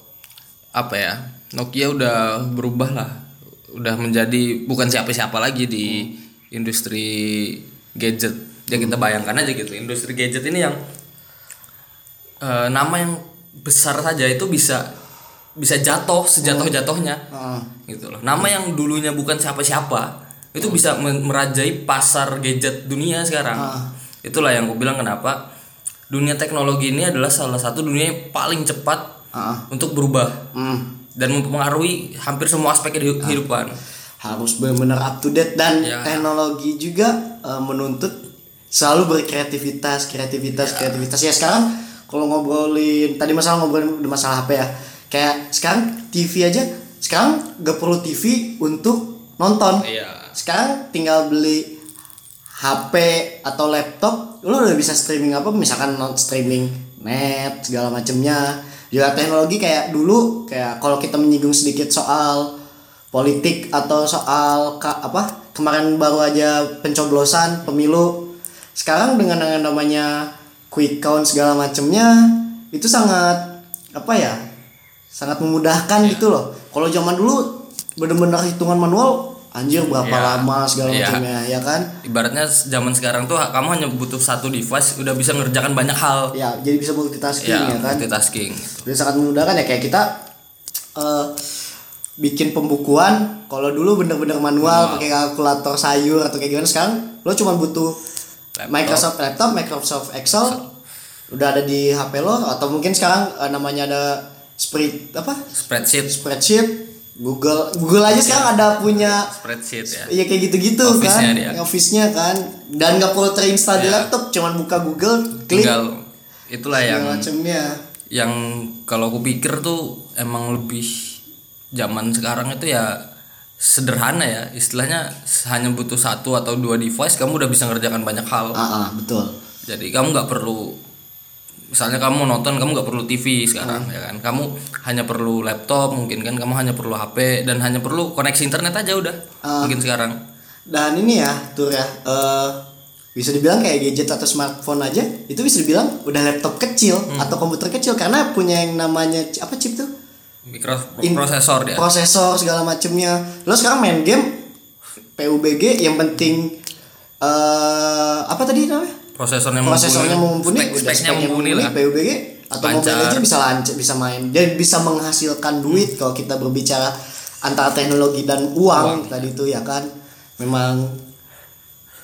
apa ya Nokia udah berubah lah. Udah menjadi bukan siapa-siapa lagi di industri gadget. Ya kita bayangkan aja gitu. Industri gadget ini yang eh, nama yang besar saja itu bisa bisa jatuh sejatuh jatuhnya Heeh. gitu loh. Nama yang dulunya bukan siapa-siapa itu bisa men- merajai pasar gadget dunia sekarang. Itulah yang gue bilang kenapa dunia teknologi ini adalah salah satu dunia yang paling cepat Ah. untuk berubah Hmm. dan mempengaruhi hampir semua aspek kehidu- kehidupan. Harus benar-benar up to date dan Ya. teknologi juga eh, menuntut selalu berkreativitas kreativitas kreativitas. Ya sekarang kalau ngobrolin tadi masalah ngobrolin masalah HP ya. Kayak sekarang TV aja sekarang gak perlu TV untuk nonton. Iya. Sekarang tinggal beli HP atau laptop lo udah bisa streaming apa? Misalkan non streaming net segala macemnya. Juga teknologi kayak dulu kayak kalau kita menyinggung sedikit soal politik atau soal ka- apa kemarin baru aja pencoblosan pemilu. Sekarang dengan yang namanya quick count segala macemnya itu sangat apa ya sangat memudahkan gitu loh. Kalau zaman dulu bener-bener hitungan manual anjir berapa Ya. lama segala Ya. macamnya ya kan? Ibaratnya zaman sekarang tuh kamu hanya butuh satu device udah bisa ngerjakan banyak hal. Ya jadi bisa multitasking ya, ya, kan? multitasking. Jadi sangat memudahkan ya. Kayak kita eh, bikin pembukuan kalau dulu bener-bener manual pakai kalkulator sayur atau kayak gimana sekarang lo cuma butuh Laptop. Microsoft laptop Microsoft Excel udah ada di HP lo atau mungkin sekarang eh, namanya ada spread apa spreadsheet spreadsheet Google Google aja sekarang ada punya spreadsheet ya Iya kayak gitu-gitu kan, dia. office-nya kan, dan nggak perlu terinstall di Ya. laptop, cuman buka Google, klik tinggal itulah yang macamnya. yang kalau aku pikir tuh emang lebih zaman sekarang itu ya sederhana ya. Istilahnya hanya butuh satu atau dua device kamu udah bisa ngerjakan banyak hal. Ah, ah, betul. jadi kamu nggak perlu misalnya kamu nonton kamu nggak perlu TV sekarang ya kan? Kamu hanya perlu laptop mungkin kan? Kamu hanya perlu HP dan hanya perlu koneksi internet aja udah mungkin sekarang. Dan ini ya, tur ya, eh, bisa dibilang kayak gadget atau smartphone aja, itu bisa dibilang udah laptop kecil atau komputer kecil karena punya yang namanya apa chip tuh? Mikroprosesor dia. Prosesor segala macemnya. Lo sekarang main game? PUBG yang penting eh apa tadi namanya? prosesornya prosesornya mumpuni, spek- udah speknya speknya mumpuni lah. PUBG atau Mobile Lancar. Legends bisa lancar bisa main. Dan bisa menghasilkan duit kalau kita berbicara antara teknologi dan uang, tadi itu ya kan? Memang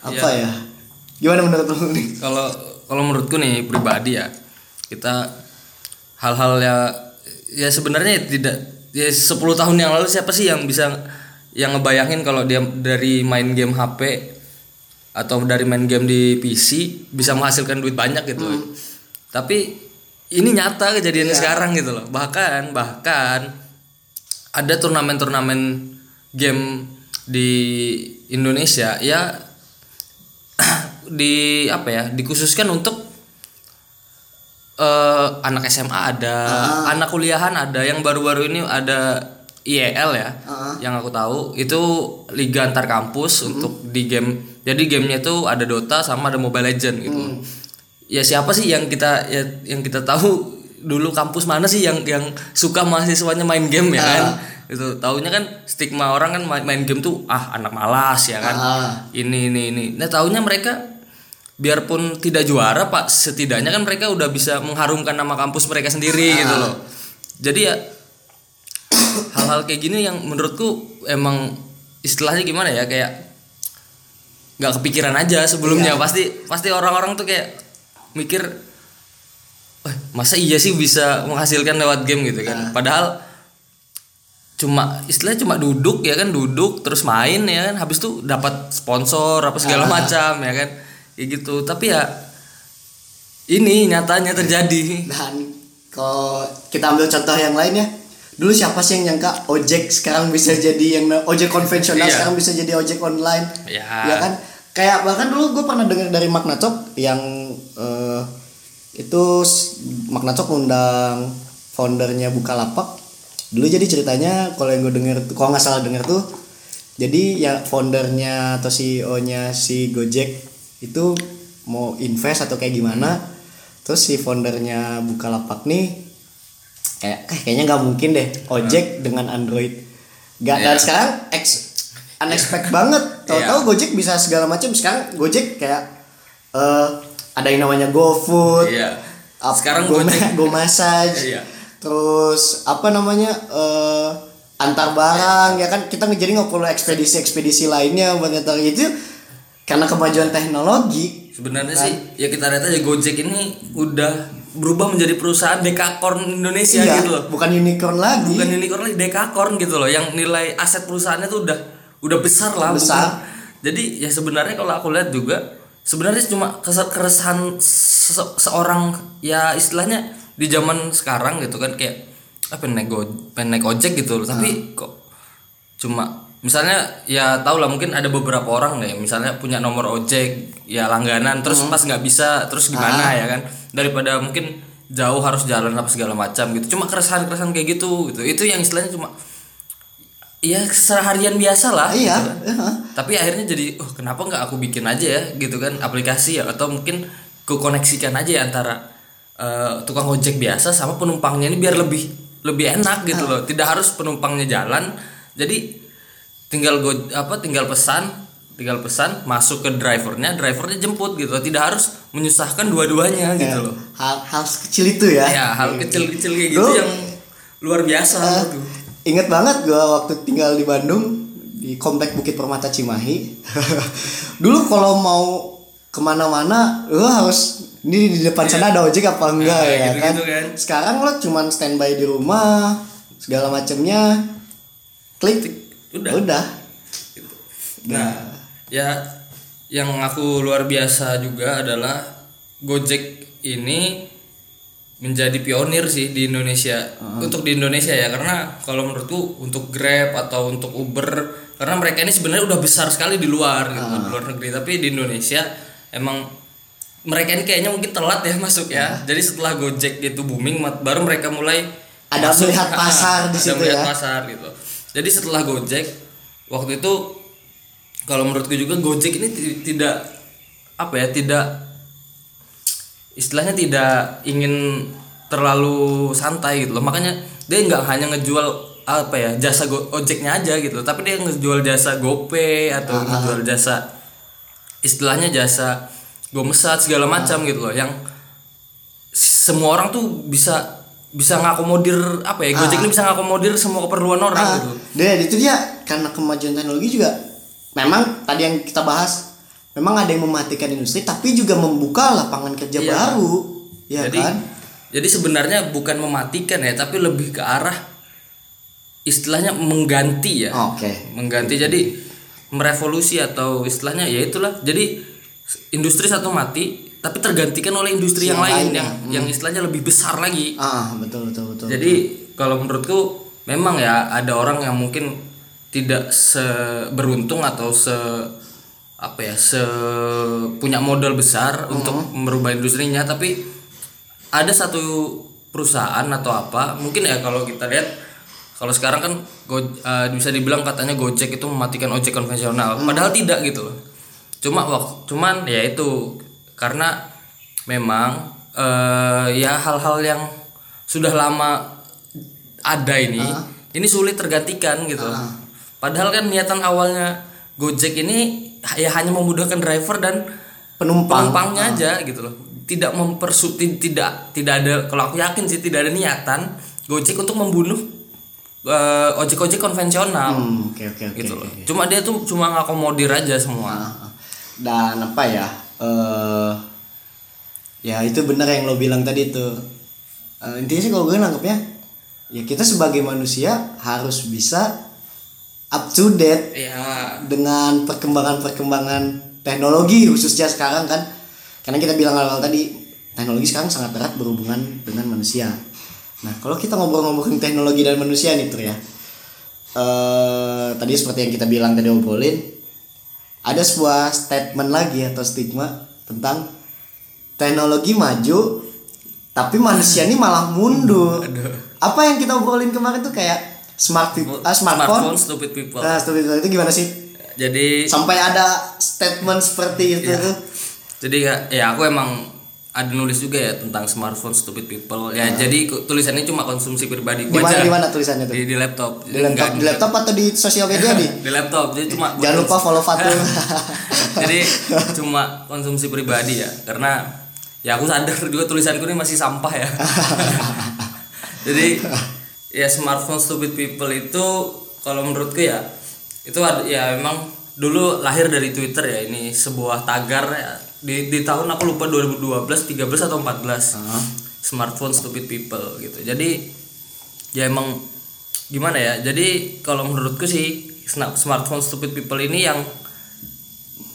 apa Iya. ya? Gimana menurut lu nih? Kalau kalau menurutku nih pribadi ya kita hal-hal ya ya sebenarnya tidak ya 10 tahun yang lalu siapa sih yang bisa yang ngebayangin kalau dia dari main game HP atau dari main game di PC bisa menghasilkan duit banyak gitu loh. Tapi ini nyata kejadiannya sekarang gitu loh. Bahkan bahkan ada turnamen-turnamen game di Indonesia ya di apa ya dikhususkan untuk eh anak SMA ada anak kuliahan ada yang baru-baru ini ada IEL ya yang aku tahu. Itu liga antar kampus untuk di game. Jadi gamenya itu ada Dota sama ada Mobile Legend gitu. Ya siapa sih yang kita ya, yang kita tahu dulu kampus mana sih yang yang suka mahasiswanya main game ya kan? Itu taunya kan stigma orang kan main, main game tuh ah anak malas ya kan? Ah. ini ini ini. Nah taunya mereka biarpun tidak juara pak setidaknya kan mereka udah bisa mengharumkan nama kampus mereka sendiri Ah. gitu loh. Jadi ya hal-hal kayak gini yang menurutku emang istilahnya gimana ya kayak nggak kepikiran aja sebelumnya. Pasti pasti orang-orang tuh kayak mikir "Wah, masa iya sih bisa menghasilkan lewat game? gitu kan. Padahal cuma istilahnya cuma duduk ya kan duduk terus main ya kan. Habis itu dapat sponsor apa segala macam ya kan kayak gitu tapi ya ini nyatanya terjadi Dan kalau kita ambil contoh yang lain ya, dulu siapa sih yang nyangka ojek sekarang bisa jadi yang ojek konvensional Iya. sekarang bisa jadi ojek online? Ya. kan? Kayak bahkan dulu gue pernah dengar dari Magna Cop yang eh, itu Magna Cop undang foundernya Bukalapak. Dulu jadi ceritanya kalau yang gue denger kalau nggak salah denger tuh jadi ya foundernya atau CEO-nya si Gojek itu mau invest atau kayak gimana? Terus si foundernya Bukalapak nih kayak eh, kayaknya nggak mungkin deh ojek dengan Android. Nggak dan Iya. sekarang ex unexpected banget. Tahu-tahu Iya. Gojek bisa segala macam sekarang Gojek kayak eh ada yang namanya GoFood ap- Sekarang Go, Gojek- Go Massage Iya. terus apa namanya eh antar barang ya kan? Kita jadi nggak perlu ekspedisi-ekspedisi lainnya buat itu karena kemajuan teknologi Sebenarnya sih ya kita lihat aja Gojek ini udah berubah menjadi perusahaan dekakorn Indonesia iya, gitu loh. bukan unicorn lagi Bukan unicorn lagi dekakorn gitu loh yang nilai aset perusahaannya tuh udah udah besar lah Besar. bukan- Jadi ya sebenarnya kalau aku lihat juga sebenarnya cuma keresahan se- seorang ya istilahnya di zaman sekarang gitu kan kayak apa naik go, pengen naik ojek gitu loh. Tapi kok cuma misalnya ya tau lah mungkin ada beberapa orang deh. Misalnya punya nomor ojek ya langganan terus pas nggak bisa terus gimana ya kan? Daripada mungkin jauh harus jalan apa segala macam gitu. Cuma keresahan keresahan kayak gitu gitu. Itu yang istilahnya cuma ya seharian biasa lah iya. gitu. Kan. iya. tapi akhirnya jadi oh kenapa nggak aku bikin aja ya? Gitu kan aplikasi ya. Atau mungkin kukoneksikan aja ya antara eh, tukang ojek biasa sama penumpangnya ini biar lebih lebih enak gitu loh. Tidak harus penumpangnya jalan. Jadi tinggal go apa tinggal pesan tinggal pesan masuk ke drivernya drivernya jemput gitu. Tidak harus menyusahkan dua-duanya gitu loh. Hal hal kecil itu ya. Ya hal kecil-kecil kayak gitu Lu- yang luar biasa gitu Ingat banget gua waktu tinggal di Bandung di komplek Bukit Permata Cimahi. Dulu kalau mau ke mana-mana lo harus ini di depan sana ada ojek apa enggak Nah, ya kan? gitu-gitu kan. Sekarang lo cuman standby di rumah segala macamnya klik udah. udah. Nah, ya yang aku luar biasa juga adalah Gojek ini menjadi pionir sih di Indonesia. Untuk di Indonesia ya karena kalau menurutku untuk Grab atau untuk Uber karena mereka ini sebenarnya udah besar sekali di luar gitu di luar negeri. Tapi di Indonesia emang mereka ini kayaknya mungkin telat ya masuk ya. Jadi setelah Gojek itu booming baru mereka mulai Ada melihat Ah, pasar di ada situ melihat ya. pasar gitu jadi setelah Gojek waktu itu kalau menurutku juga Gojek ini ti- tidak apa ya tidak istilahnya tidak ingin terlalu santai gitu loh. Makanya dia nggak hanya ngejual apa ya jasa go- ojeknya aja gitu tapi dia ngejual jasa GoPay atau ngejual jasa istilahnya jasa gomesat segala macam gitu loh. Yang semua orang tuh bisa bisa ngakomodir apa ya Gojek ini bisa ngakomodir semua keperluan orang Ah, gitu. Dan itu dia karena kemajuan teknologi juga memang tadi yang kita bahas memang ada yang mematikan industri tapi juga membuka lapangan kerja Iya. baru. Ya jadi kan? jadi sebenarnya bukan mematikan ya tapi lebih ke arah istilahnya mengganti ya. Oke. Mengganti jadi merevolusi atau istilahnya ya itulah. Jadi industri satu mati tapi tergantikan oleh industri yang, Yang lain lainnya. yang yang istilahnya lebih besar lagi. Ah betul betul betul jadi kalau menurutku memang ya ada orang yang mungkin tidak seberuntung atau se apa ya se punya modal besar untuk merubah industrinya. Tapi ada satu perusahaan atau apa mungkin ya kalau kita lihat kalau sekarang kan go, eh, bisa dibilang katanya Gojek itu mematikan ojek konvensional. Padahal tidak gitu loh. Cuma waktu cuman ya itu karena memang eh, ya hal-hal yang sudah lama ada ini Ah. ini sulit tergantikan gitu padahal kan niatan awalnya Gojek ini ya hanya memudahkan driver dan Penumpang. penumpangnya aja gitu loh tidak mempersu ti- tidak tidak ada kalau aku yakin sih tidak ada niatan Gojek untuk membunuh eh, ojek-ojek konvensional Hmm, oke oke. gitu loh oke. cuma dia tuh cuma ngakomodir aja semua Dan apa ya? Eh ya itu benar yang lo bilang tadi tuh. Eh, intinya sih kalau gue nangkepnya ya kita sebagai manusia harus bisa up to date ya dengan perkembangan-perkembangan teknologi khususnya sekarang kan. Karena kita bilang awal tadi teknologi sekarang sangat erat berhubungan dengan manusia. Nah kalau kita ngobrol-ngobrolin teknologi dan manusia nih tuh ya. Eh tadi seperti yang kita bilang tadi obrolin ada sebuah statement lagi atau stigma tentang teknologi maju tapi manusia ini malah mundur apa yang kita obrolin kemarin tuh kayak smart people, ah, smartphone, stupid people Nah, stupid people itu gimana sih? jadi Sampai ada statement seperti itu Iya. tuh. jadi ya, ya aku emang ada nulis juga ya tentang smartphone stupid people ya jadi ku- tulisannya cuma konsumsi pribadi Di gua di mana tulisannya tuh? di, di laptop Di laptop, di laptop atau di sosial media nih? di laptop jadi cuma Jangan lupa follow Fatul. jadi cuma konsumsi pribadi ya karena ya aku sadar juga tulisanku ini masih sampah ya jadi ya smartphone stupid people itu kalau menurutku ya itu ada ya memang dulu lahir dari Twitter ya ini sebuah tagar ya, di di tahun aku lupa 2012 13 atau 14 smartphone stupid people gitu. Jadi ya emang gimana ya? Jadi kalau menurutku sih smartphone stupid people ini yang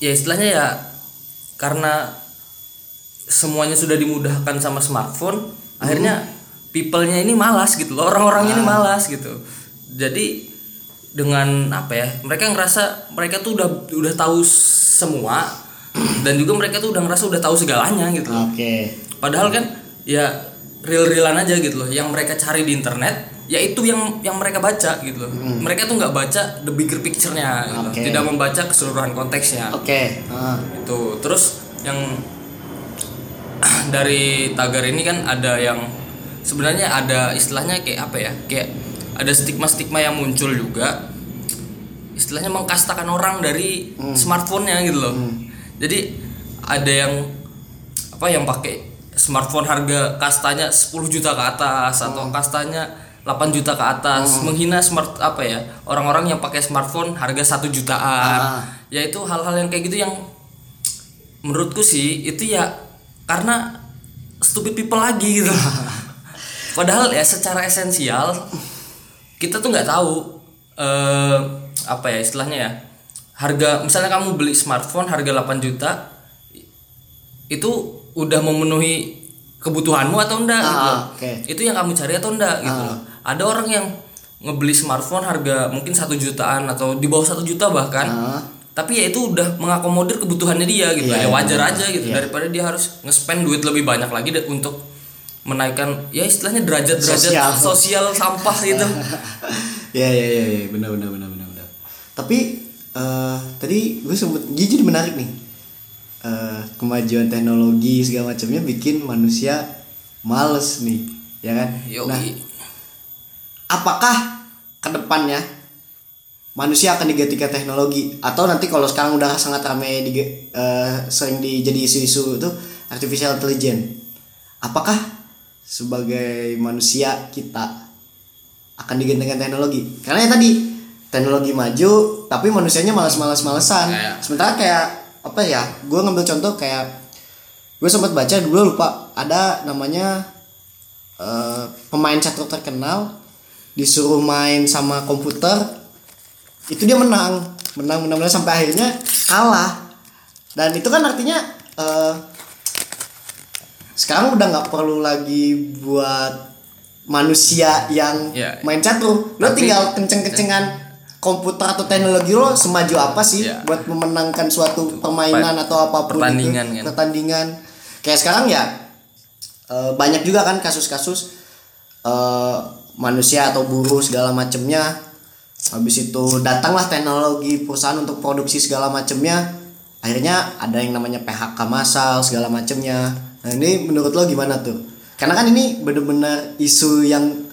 ya istilahnya ya karena semuanya sudah dimudahkan sama smartphone akhirnya people-nya ini malas gitu loh. Orang-orang ini malas gitu. Jadi dengan apa ya mereka ngerasa mereka tuh udah udah tahu semua dan juga mereka tuh udah ngerasa udah tahu segalanya gitu. Oke. Padahal kan ya real-realan aja gitu loh. Yang mereka cari di internet ya itu yang yang mereka baca gitu loh. Mereka tuh nggak baca the bigger picture-nya gitu. Oke. Tidak membaca keseluruhan konteksnya. Oke. Ah. Itu. Terus yang dari tagar ini kan ada yang sebenarnya ada istilahnya kayak apa ya? Kayak ada stigma-stigma yang muncul juga. Istilahnya mengkastakan orang dari smartphone-nya gitu loh. Jadi ada yang apa yang pakai smartphone harga kastanya 10 juta ke atas atau kastanya 8 juta ke atas. Menghina smart apa ya orang-orang yang pakai smartphone harga satu jutaan. Ya itu hal-hal yang kayak gitu yang menurutku sih itu ya karena stupid people lagi gitu. Padahal ya secara esensial kita tuh nggak tahu eh apa ya istilahnya ya harga misalnya kamu beli smartphone harga 8 juta itu udah memenuhi kebutuhanmu atau enggak gitu. Ah, oke. itu yang kamu cari atau enggak gitu loh ada orang yang ngebeli smartphone harga mungkin satu jutaan atau di bawah satu juta bahkan Ah. tapi ya itu udah mengakomodir kebutuhannya dia gitu Iya, ya wajar iya, aja gitu iya. daripada dia harus nge-spend duit lebih banyak lagi untuk menaikkan ya istilahnya derajat-derajat Sosial. sosial, sampah gitu Ya ya ya benar benar benar benar. Tapi eh tadi gue dia jadi menarik nih. Eh kemajuan teknologi segala macamnya bikin manusia males nih, ya kan? Yoi. Nah, apakah ke depannya manusia akan digantikan teknologi atau nanti kalau sekarang udah sangat ramai di eh, sering di jadi isu-isu itu artificial intelligence apakah sebagai manusia kita akan digantikan teknologi karena ya tadi teknologi maju tapi manusianya malas-malas-malesan Kayak- sementara kayak apa ya gue ngambil contoh kayak gue sempat baca dulu lupa ada namanya eh, pemain catur terkenal disuruh main sama komputer itu dia menang. Menang menang, menang sampai akhirnya kalah. Dan itu kan artinya eh, sekarang udah nggak perlu lagi buat manusia yang Ya. main catur. Lo Tapi- tinggal kenceng-kencengan komputer atau teknologi lo semaju apa sih Ya. buat memenangkan suatu permainan atau apa pun pertandingan itu kan. pertandingan. Kayak sekarang ya eh, banyak juga kan kasus-kasus eh, manusia atau buruh segala macemnya. Habis itu datanglah teknologi perusahaan untuk produksi segala macemnya. Akhirnya ada yang namanya PHK massal segala macemnya. Nah ini menurut lo gimana tuh? Karena kan ini bener-bener isu yang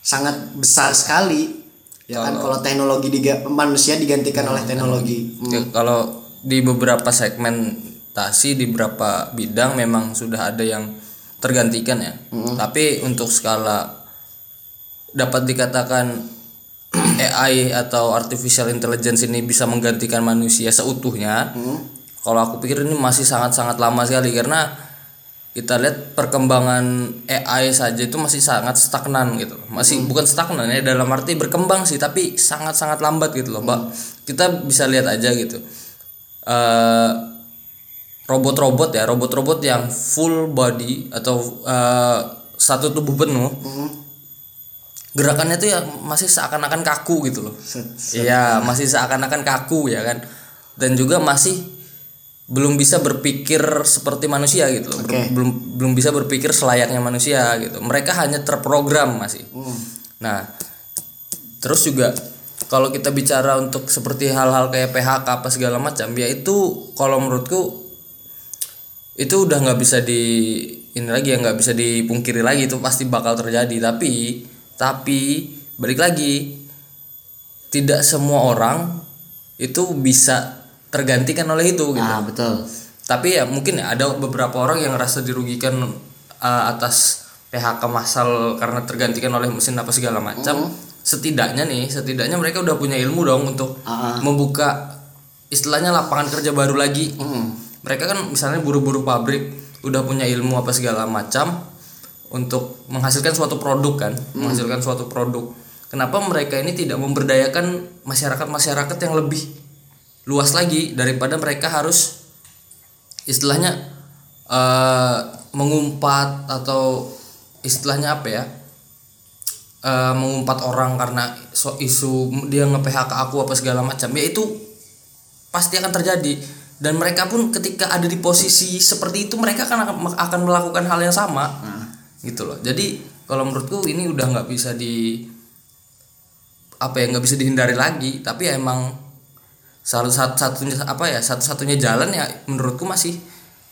sangat besar sekali ya kan kalau teknologi diga- manusia digantikan oleh teknologi. Ya, kalau di beberapa segmentasi di beberapa bidang memang sudah ada yang tergantikan ya. Tapi untuk skala dapat dikatakan AI atau artificial intelligence ini bisa menggantikan manusia seutuhnya. Kalau aku pikir ini masih sangat-sangat lama sekali karena kita lihat perkembangan AI saja itu masih sangat stagnan gitu. Masih bukan stagnan ya dalam arti berkembang sih tapi sangat-sangat lambat gitu loh, Pak. Kita bisa lihat aja gitu. Eh, robot-robot ya, robot-robot yang full body atau eh, satu tubuh penuh. Gerakannya tuh ya masih seakan-akan kaku gitu loh. Iya, masih seakan-akan kaku ya kan. Dan juga masih belum bisa berpikir seperti manusia gitu loh. Oke. Belum belum bisa berpikir selayaknya manusia gitu. Mereka hanya terprogram masih. Nah, terus juga kalau kita bicara untuk seperti hal-hal kayak PHK apa segala macam, ya itu kalau menurutku itu udah nggak bisa di ini lagi ya nggak bisa dipungkiri lagi itu pasti bakal terjadi tapi tapi balik lagi tidak semua orang itu bisa tergantikan oleh itu gitu. Ah betul. Tapi ya mungkin ada beberapa orang yang ngerasa dirugikan uh, atas PHK massal karena tergantikan oleh mesin apa segala macam. Setidaknya nih setidaknya mereka udah punya ilmu dong untuk Ah, ah. membuka istilahnya lapangan kerja baru lagi. Mm. mereka kan misalnya buru-buru pabrik udah punya ilmu apa segala macam untuk menghasilkan suatu produk kan menghasilkan suatu produk. Kenapa mereka ini tidak memberdayakan masyarakat-masyarakat yang lebih luas lagi daripada mereka harus istilahnya eh, mengumpat atau istilahnya apa ya eh, mengumpat orang karena so, isu dia nge PHK aku apa segala macam. Ya itu pasti akan terjadi. Dan mereka pun ketika ada di posisi seperti itu mereka akan akan, melakukan hal yang sama. Gitu loh. Jadi kalau menurutku ini udah nggak bisa di apa ya nggak bisa dihindari lagi. Tapi ya emang salah satu satunya apa ya satu satunya jalan ya menurutku masih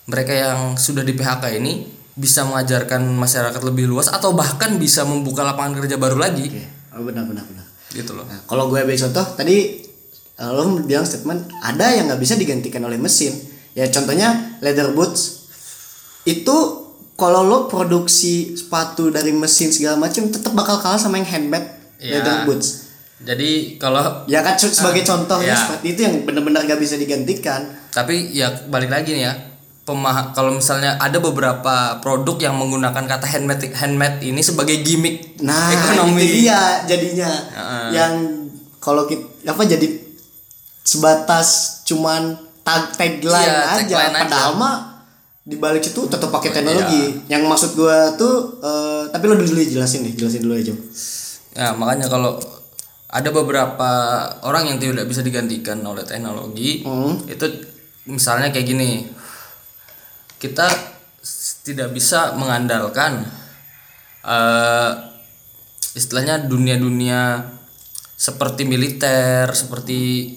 mereka yang sudah di PHK ini bisa mengajarkan masyarakat lebih luas atau bahkan bisa membuka lapangan kerja baru lagi Oke. oh benar benar benar gitu loh Nah, kalau gue ambil contoh tadi eh, lo bilang statement ada yang nggak bisa digantikan oleh mesin. Ya contohnya leather boots itu kalau lo produksi sepatu dari mesin segala macam tetap bakal kalah sama yang handmade Iya. leather boots. Jadi kalau Ya kan se- sebagai Ah, contohnya iya. seperti itu yang benar-benar nggak bisa digantikan. tapi ya balik lagi nih ya pemah kalau misalnya ada beberapa produk yang menggunakan kata handmade handmade ini sebagai gimmick Nah, ekonomi itu dia jadinya Heeh. yang kalau kita apa jadi sebatas cuman tag tagline Iya, aja tagline aja. padahal mah di balik situ tetap pakai Oh, teknologi. iya. Yang maksud gua tuh eh, tapi lo dulu jelasin nih, jelasin dulu aja. Ya, makanya kalau ada beberapa orang yang tidak bisa digantikan oleh teknologi, Hmm. itu misalnya kayak gini. Kita tidak bisa mengandalkan eh istilahnya dunia-dunia seperti militer, seperti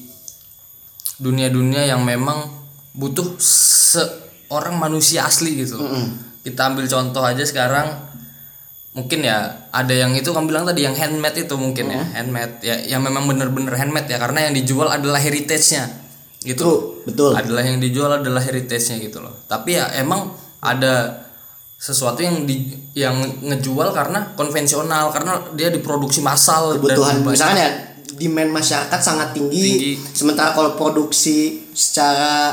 dunia-dunia yang memang butuh seorang manusia asli gitu. Kita ambil contoh aja sekarang mungkin ya ada yang itu kamu bilang tadi yang handmade itu mungkin ya handmade ya yang memang bener-bener handmade ya karena yang dijual adalah heritage-nya gitu True, betul. adalah yang dijual adalah heritage-nya gitu loh tapi ya emang ada sesuatu yang di yang ngejual karena konvensional karena dia diproduksi massal Kebutuhan banyak. misalkan ya demand masyarakat sangat tinggi, Tinggi. sementara kalau produksi secara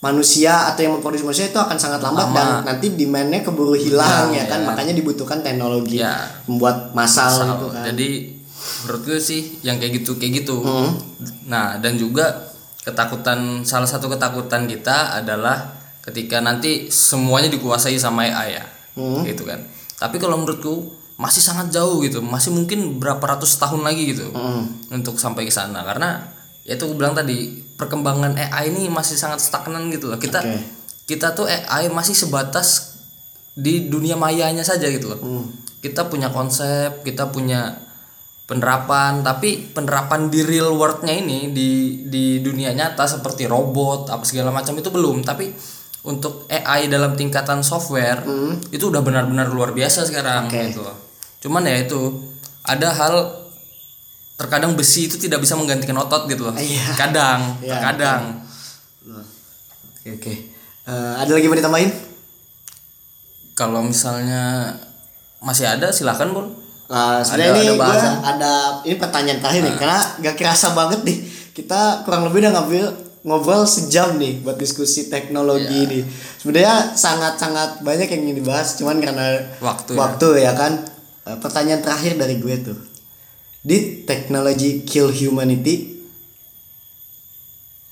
manusia atau yang memproduksi manusia itu akan sangat lambat Lama. dan nanti demandnya keburu hilang ya Hilang, kan ya. makanya dibutuhkan teknologi Ya. membuat massal Massal. gitu kan Jadi menurut gue sih yang kayak gitu kayak gitu. Hmm. Nah dan juga ketakutan salah satu ketakutan kita adalah ketika nanti semuanya dikuasai sama AI ya, Hmm. gitu kan. Tapi kalau menurutku masih sangat jauh gitu, masih mungkin berapa ratus tahun lagi gitu Hmm. untuk sampai ke sana karena ya itu gue bilang tadi perkembangan AI ini masih sangat stagnan gitu loh. Kita Oke. kita tuh AI masih sebatas di dunia mayanya saja gitu loh. Kita punya konsep, kita punya penerapan, tapi penerapan di real worldnya ini di di dunia nyata seperti robot apa segala macam itu belum. Tapi untuk AI dalam tingkatan software itu udah benar-benar luar biasa sekarang Hmm. Oke. gitu. Cuman ya itu ada hal terkadang besi itu tidak bisa menggantikan otot gitu loh. Iya. Kadang, Iya, terkadang. oke oke Eh, ada lagi mau ditambahin Kalau misalnya masih ada silakan Bun. Nah, sebenarnya Ada- ini ada gua ada ini pertanyaan terakhir nih karena gak kerasa banget nih kita kurang lebih udah ngambil ngobrol sejam nih buat diskusi teknologi ini. Sebenarnya sangat-sangat banyak yang ingin dibahas cuman karena Waktu ya. waktu ya, kan. Eh, Pertanyaan terakhir dari gue tuh. Did technology kill humanity?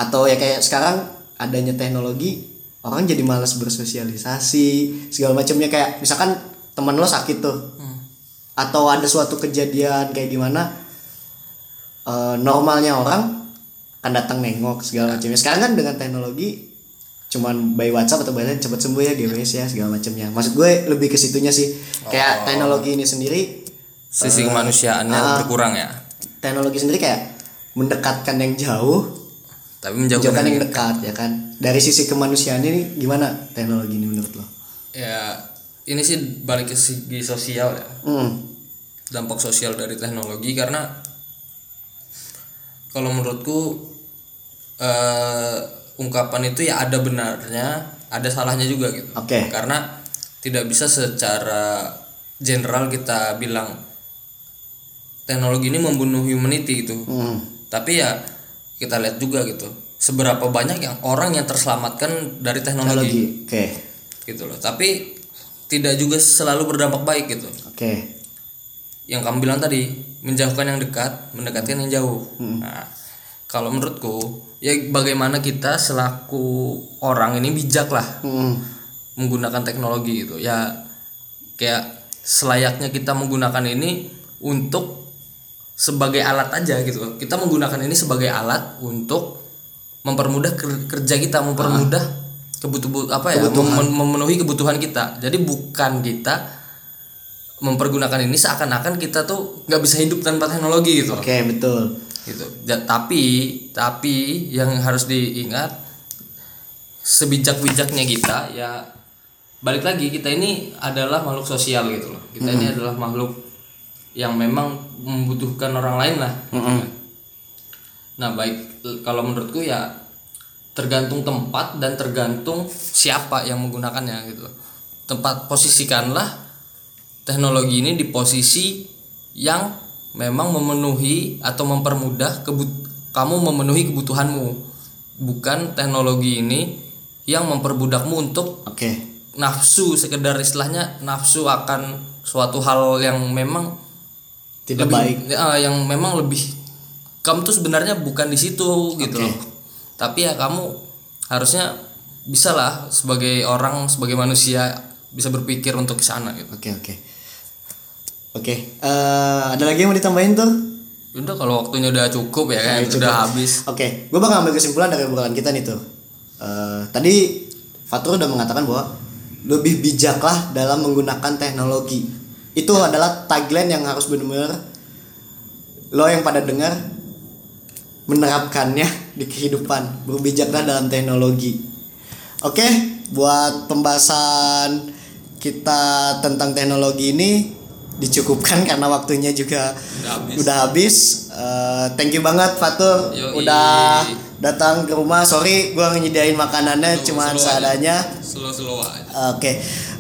Atau ya kayak sekarang adanya teknologi orang jadi malas bersosialisasi segala macamnya. Kayak misalkan teman lo sakit tuh atau ada suatu kejadian kayak gimana eh, normalnya orang akan datang nengok segala macamnya. Sekarang kan dengan teknologi cuman by WhatsApp atau by lain cepat sembuh ya GWS ya segala macamnya. Maksud gue lebih ke situnya sih. Kayak teknologi ini sendiri Sisi kemanusiaannya ah. berkurang ya. teknologi sendiri kayak mendekatkan yang jauh Tapi menjauhkan jauhkan yang yang dekat ya kan dari sisi kemanusiaan ini gimana teknologi ini menurut lo ya ini sih balik ke segi sosial ya. Hmm. dampak sosial dari teknologi karena kalau menurutku eh, ungkapan itu ya ada benarnya ada salahnya juga gitu Oke. karena tidak bisa secara general kita bilang teknologi ini membunuh humanity gitu. Hmm. tapi ya kita lihat juga gitu. Seberapa banyak yang orang yang terselamatkan dari teknologi, teknologi oke. Gitu loh. Tapi tidak juga selalu berdampak baik gitu. Oke. Yang kamu bilang tadi menjauhkan yang dekat mendekatkan yang jauh. Nah kalau menurutku ya bagaimana kita selaku orang ini bijak lah Hmm. menggunakan teknologi gitu. Ya kayak selayaknya kita menggunakan ini untuk sebagai alat aja gitu. Kita menggunakan ini sebagai alat untuk mempermudah ker- kerja kita mempermudah kebutuhan apa ya mem- memenuhi kebutuhan kita. Jadi bukan kita mempergunakan ini seakan-akan kita tuh nggak bisa hidup tanpa teknologi gitu. Oke betul. Gitu. Tapi tapi yang harus diingat sebijak-bijaknya kita ya balik lagi kita ini adalah makhluk sosial gitu loh. Kita ini adalah makhluk yang memang membutuhkan orang lain lah. Gitu kan. nah baik kalau menurutku ya tergantung tempat dan tergantung siapa yang menggunakannya gitu. Tempat posisikanlah teknologi ini di posisi yang memang memenuhi atau mempermudah kebut kamu memenuhi kebutuhanmu. Bukan teknologi ini yang memperbudakmu untuk oke. nafsu sekedar istilahnya nafsu akan suatu hal yang memang tidak lebih- baik ya, yang memang lebih kamu tuh sebenarnya bukan di situ gitu Oke. loh tapi ya kamu harusnya bisa lah sebagai orang sebagai manusia bisa berpikir untuk ke sana gitu oke oke oke Eh, ada lagi yang mau ditambahin tuh udah kalau waktunya udah cukup ya kan Oke, udah cukup. habis Oke, gue bakal ambil kesimpulan dari obrolan kita nih tuh. Eh, tadi Fatur udah mengatakan bahwa lebih bijaklah dalam menggunakan teknologi. Itu adalah tagline yang harus benar-benar lo yang pada dengar menerapkannya di kehidupan. Berbijaklah dalam teknologi. Oke, buat pembahasan kita tentang teknologi ini dicukupkan karena waktunya juga Udah habis. udah habis. Eh, thank you banget Fatur Yoi. udah datang ke rumah. Sorry gua nyediain makanannya slow aja. seadanya. slow slow aja Oke.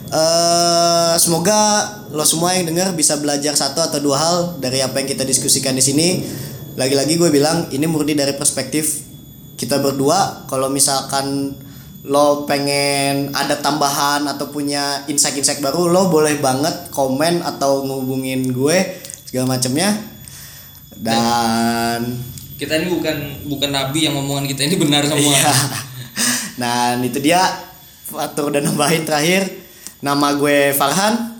Eh, semoga lo semua yang dengar bisa belajar satu atau dua hal dari apa yang kita diskusikan di sini. Lagi-lagi gue bilang ini murni dari perspektif kita berdua. Kalau misalkan lo pengen ada tambahan atau punya insight-insight baru, lo boleh banget komen atau ngubungin gue segala macamnya. Dan kita ini bukan bukan nabi yang ngomongan kita ini benar semua Iya. Nah, itu dia Fatur udah nambahin terakhir. Nama gue Farhan.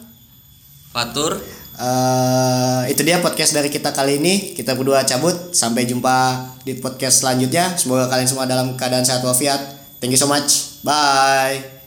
Fatur Eh, itu dia podcast dari kita kali ini. Kita berdua cabut. Sampai jumpa di podcast selanjutnya. Semoga kalian semua dalam keadaan sehat walafiat. Thank you so much. Bye.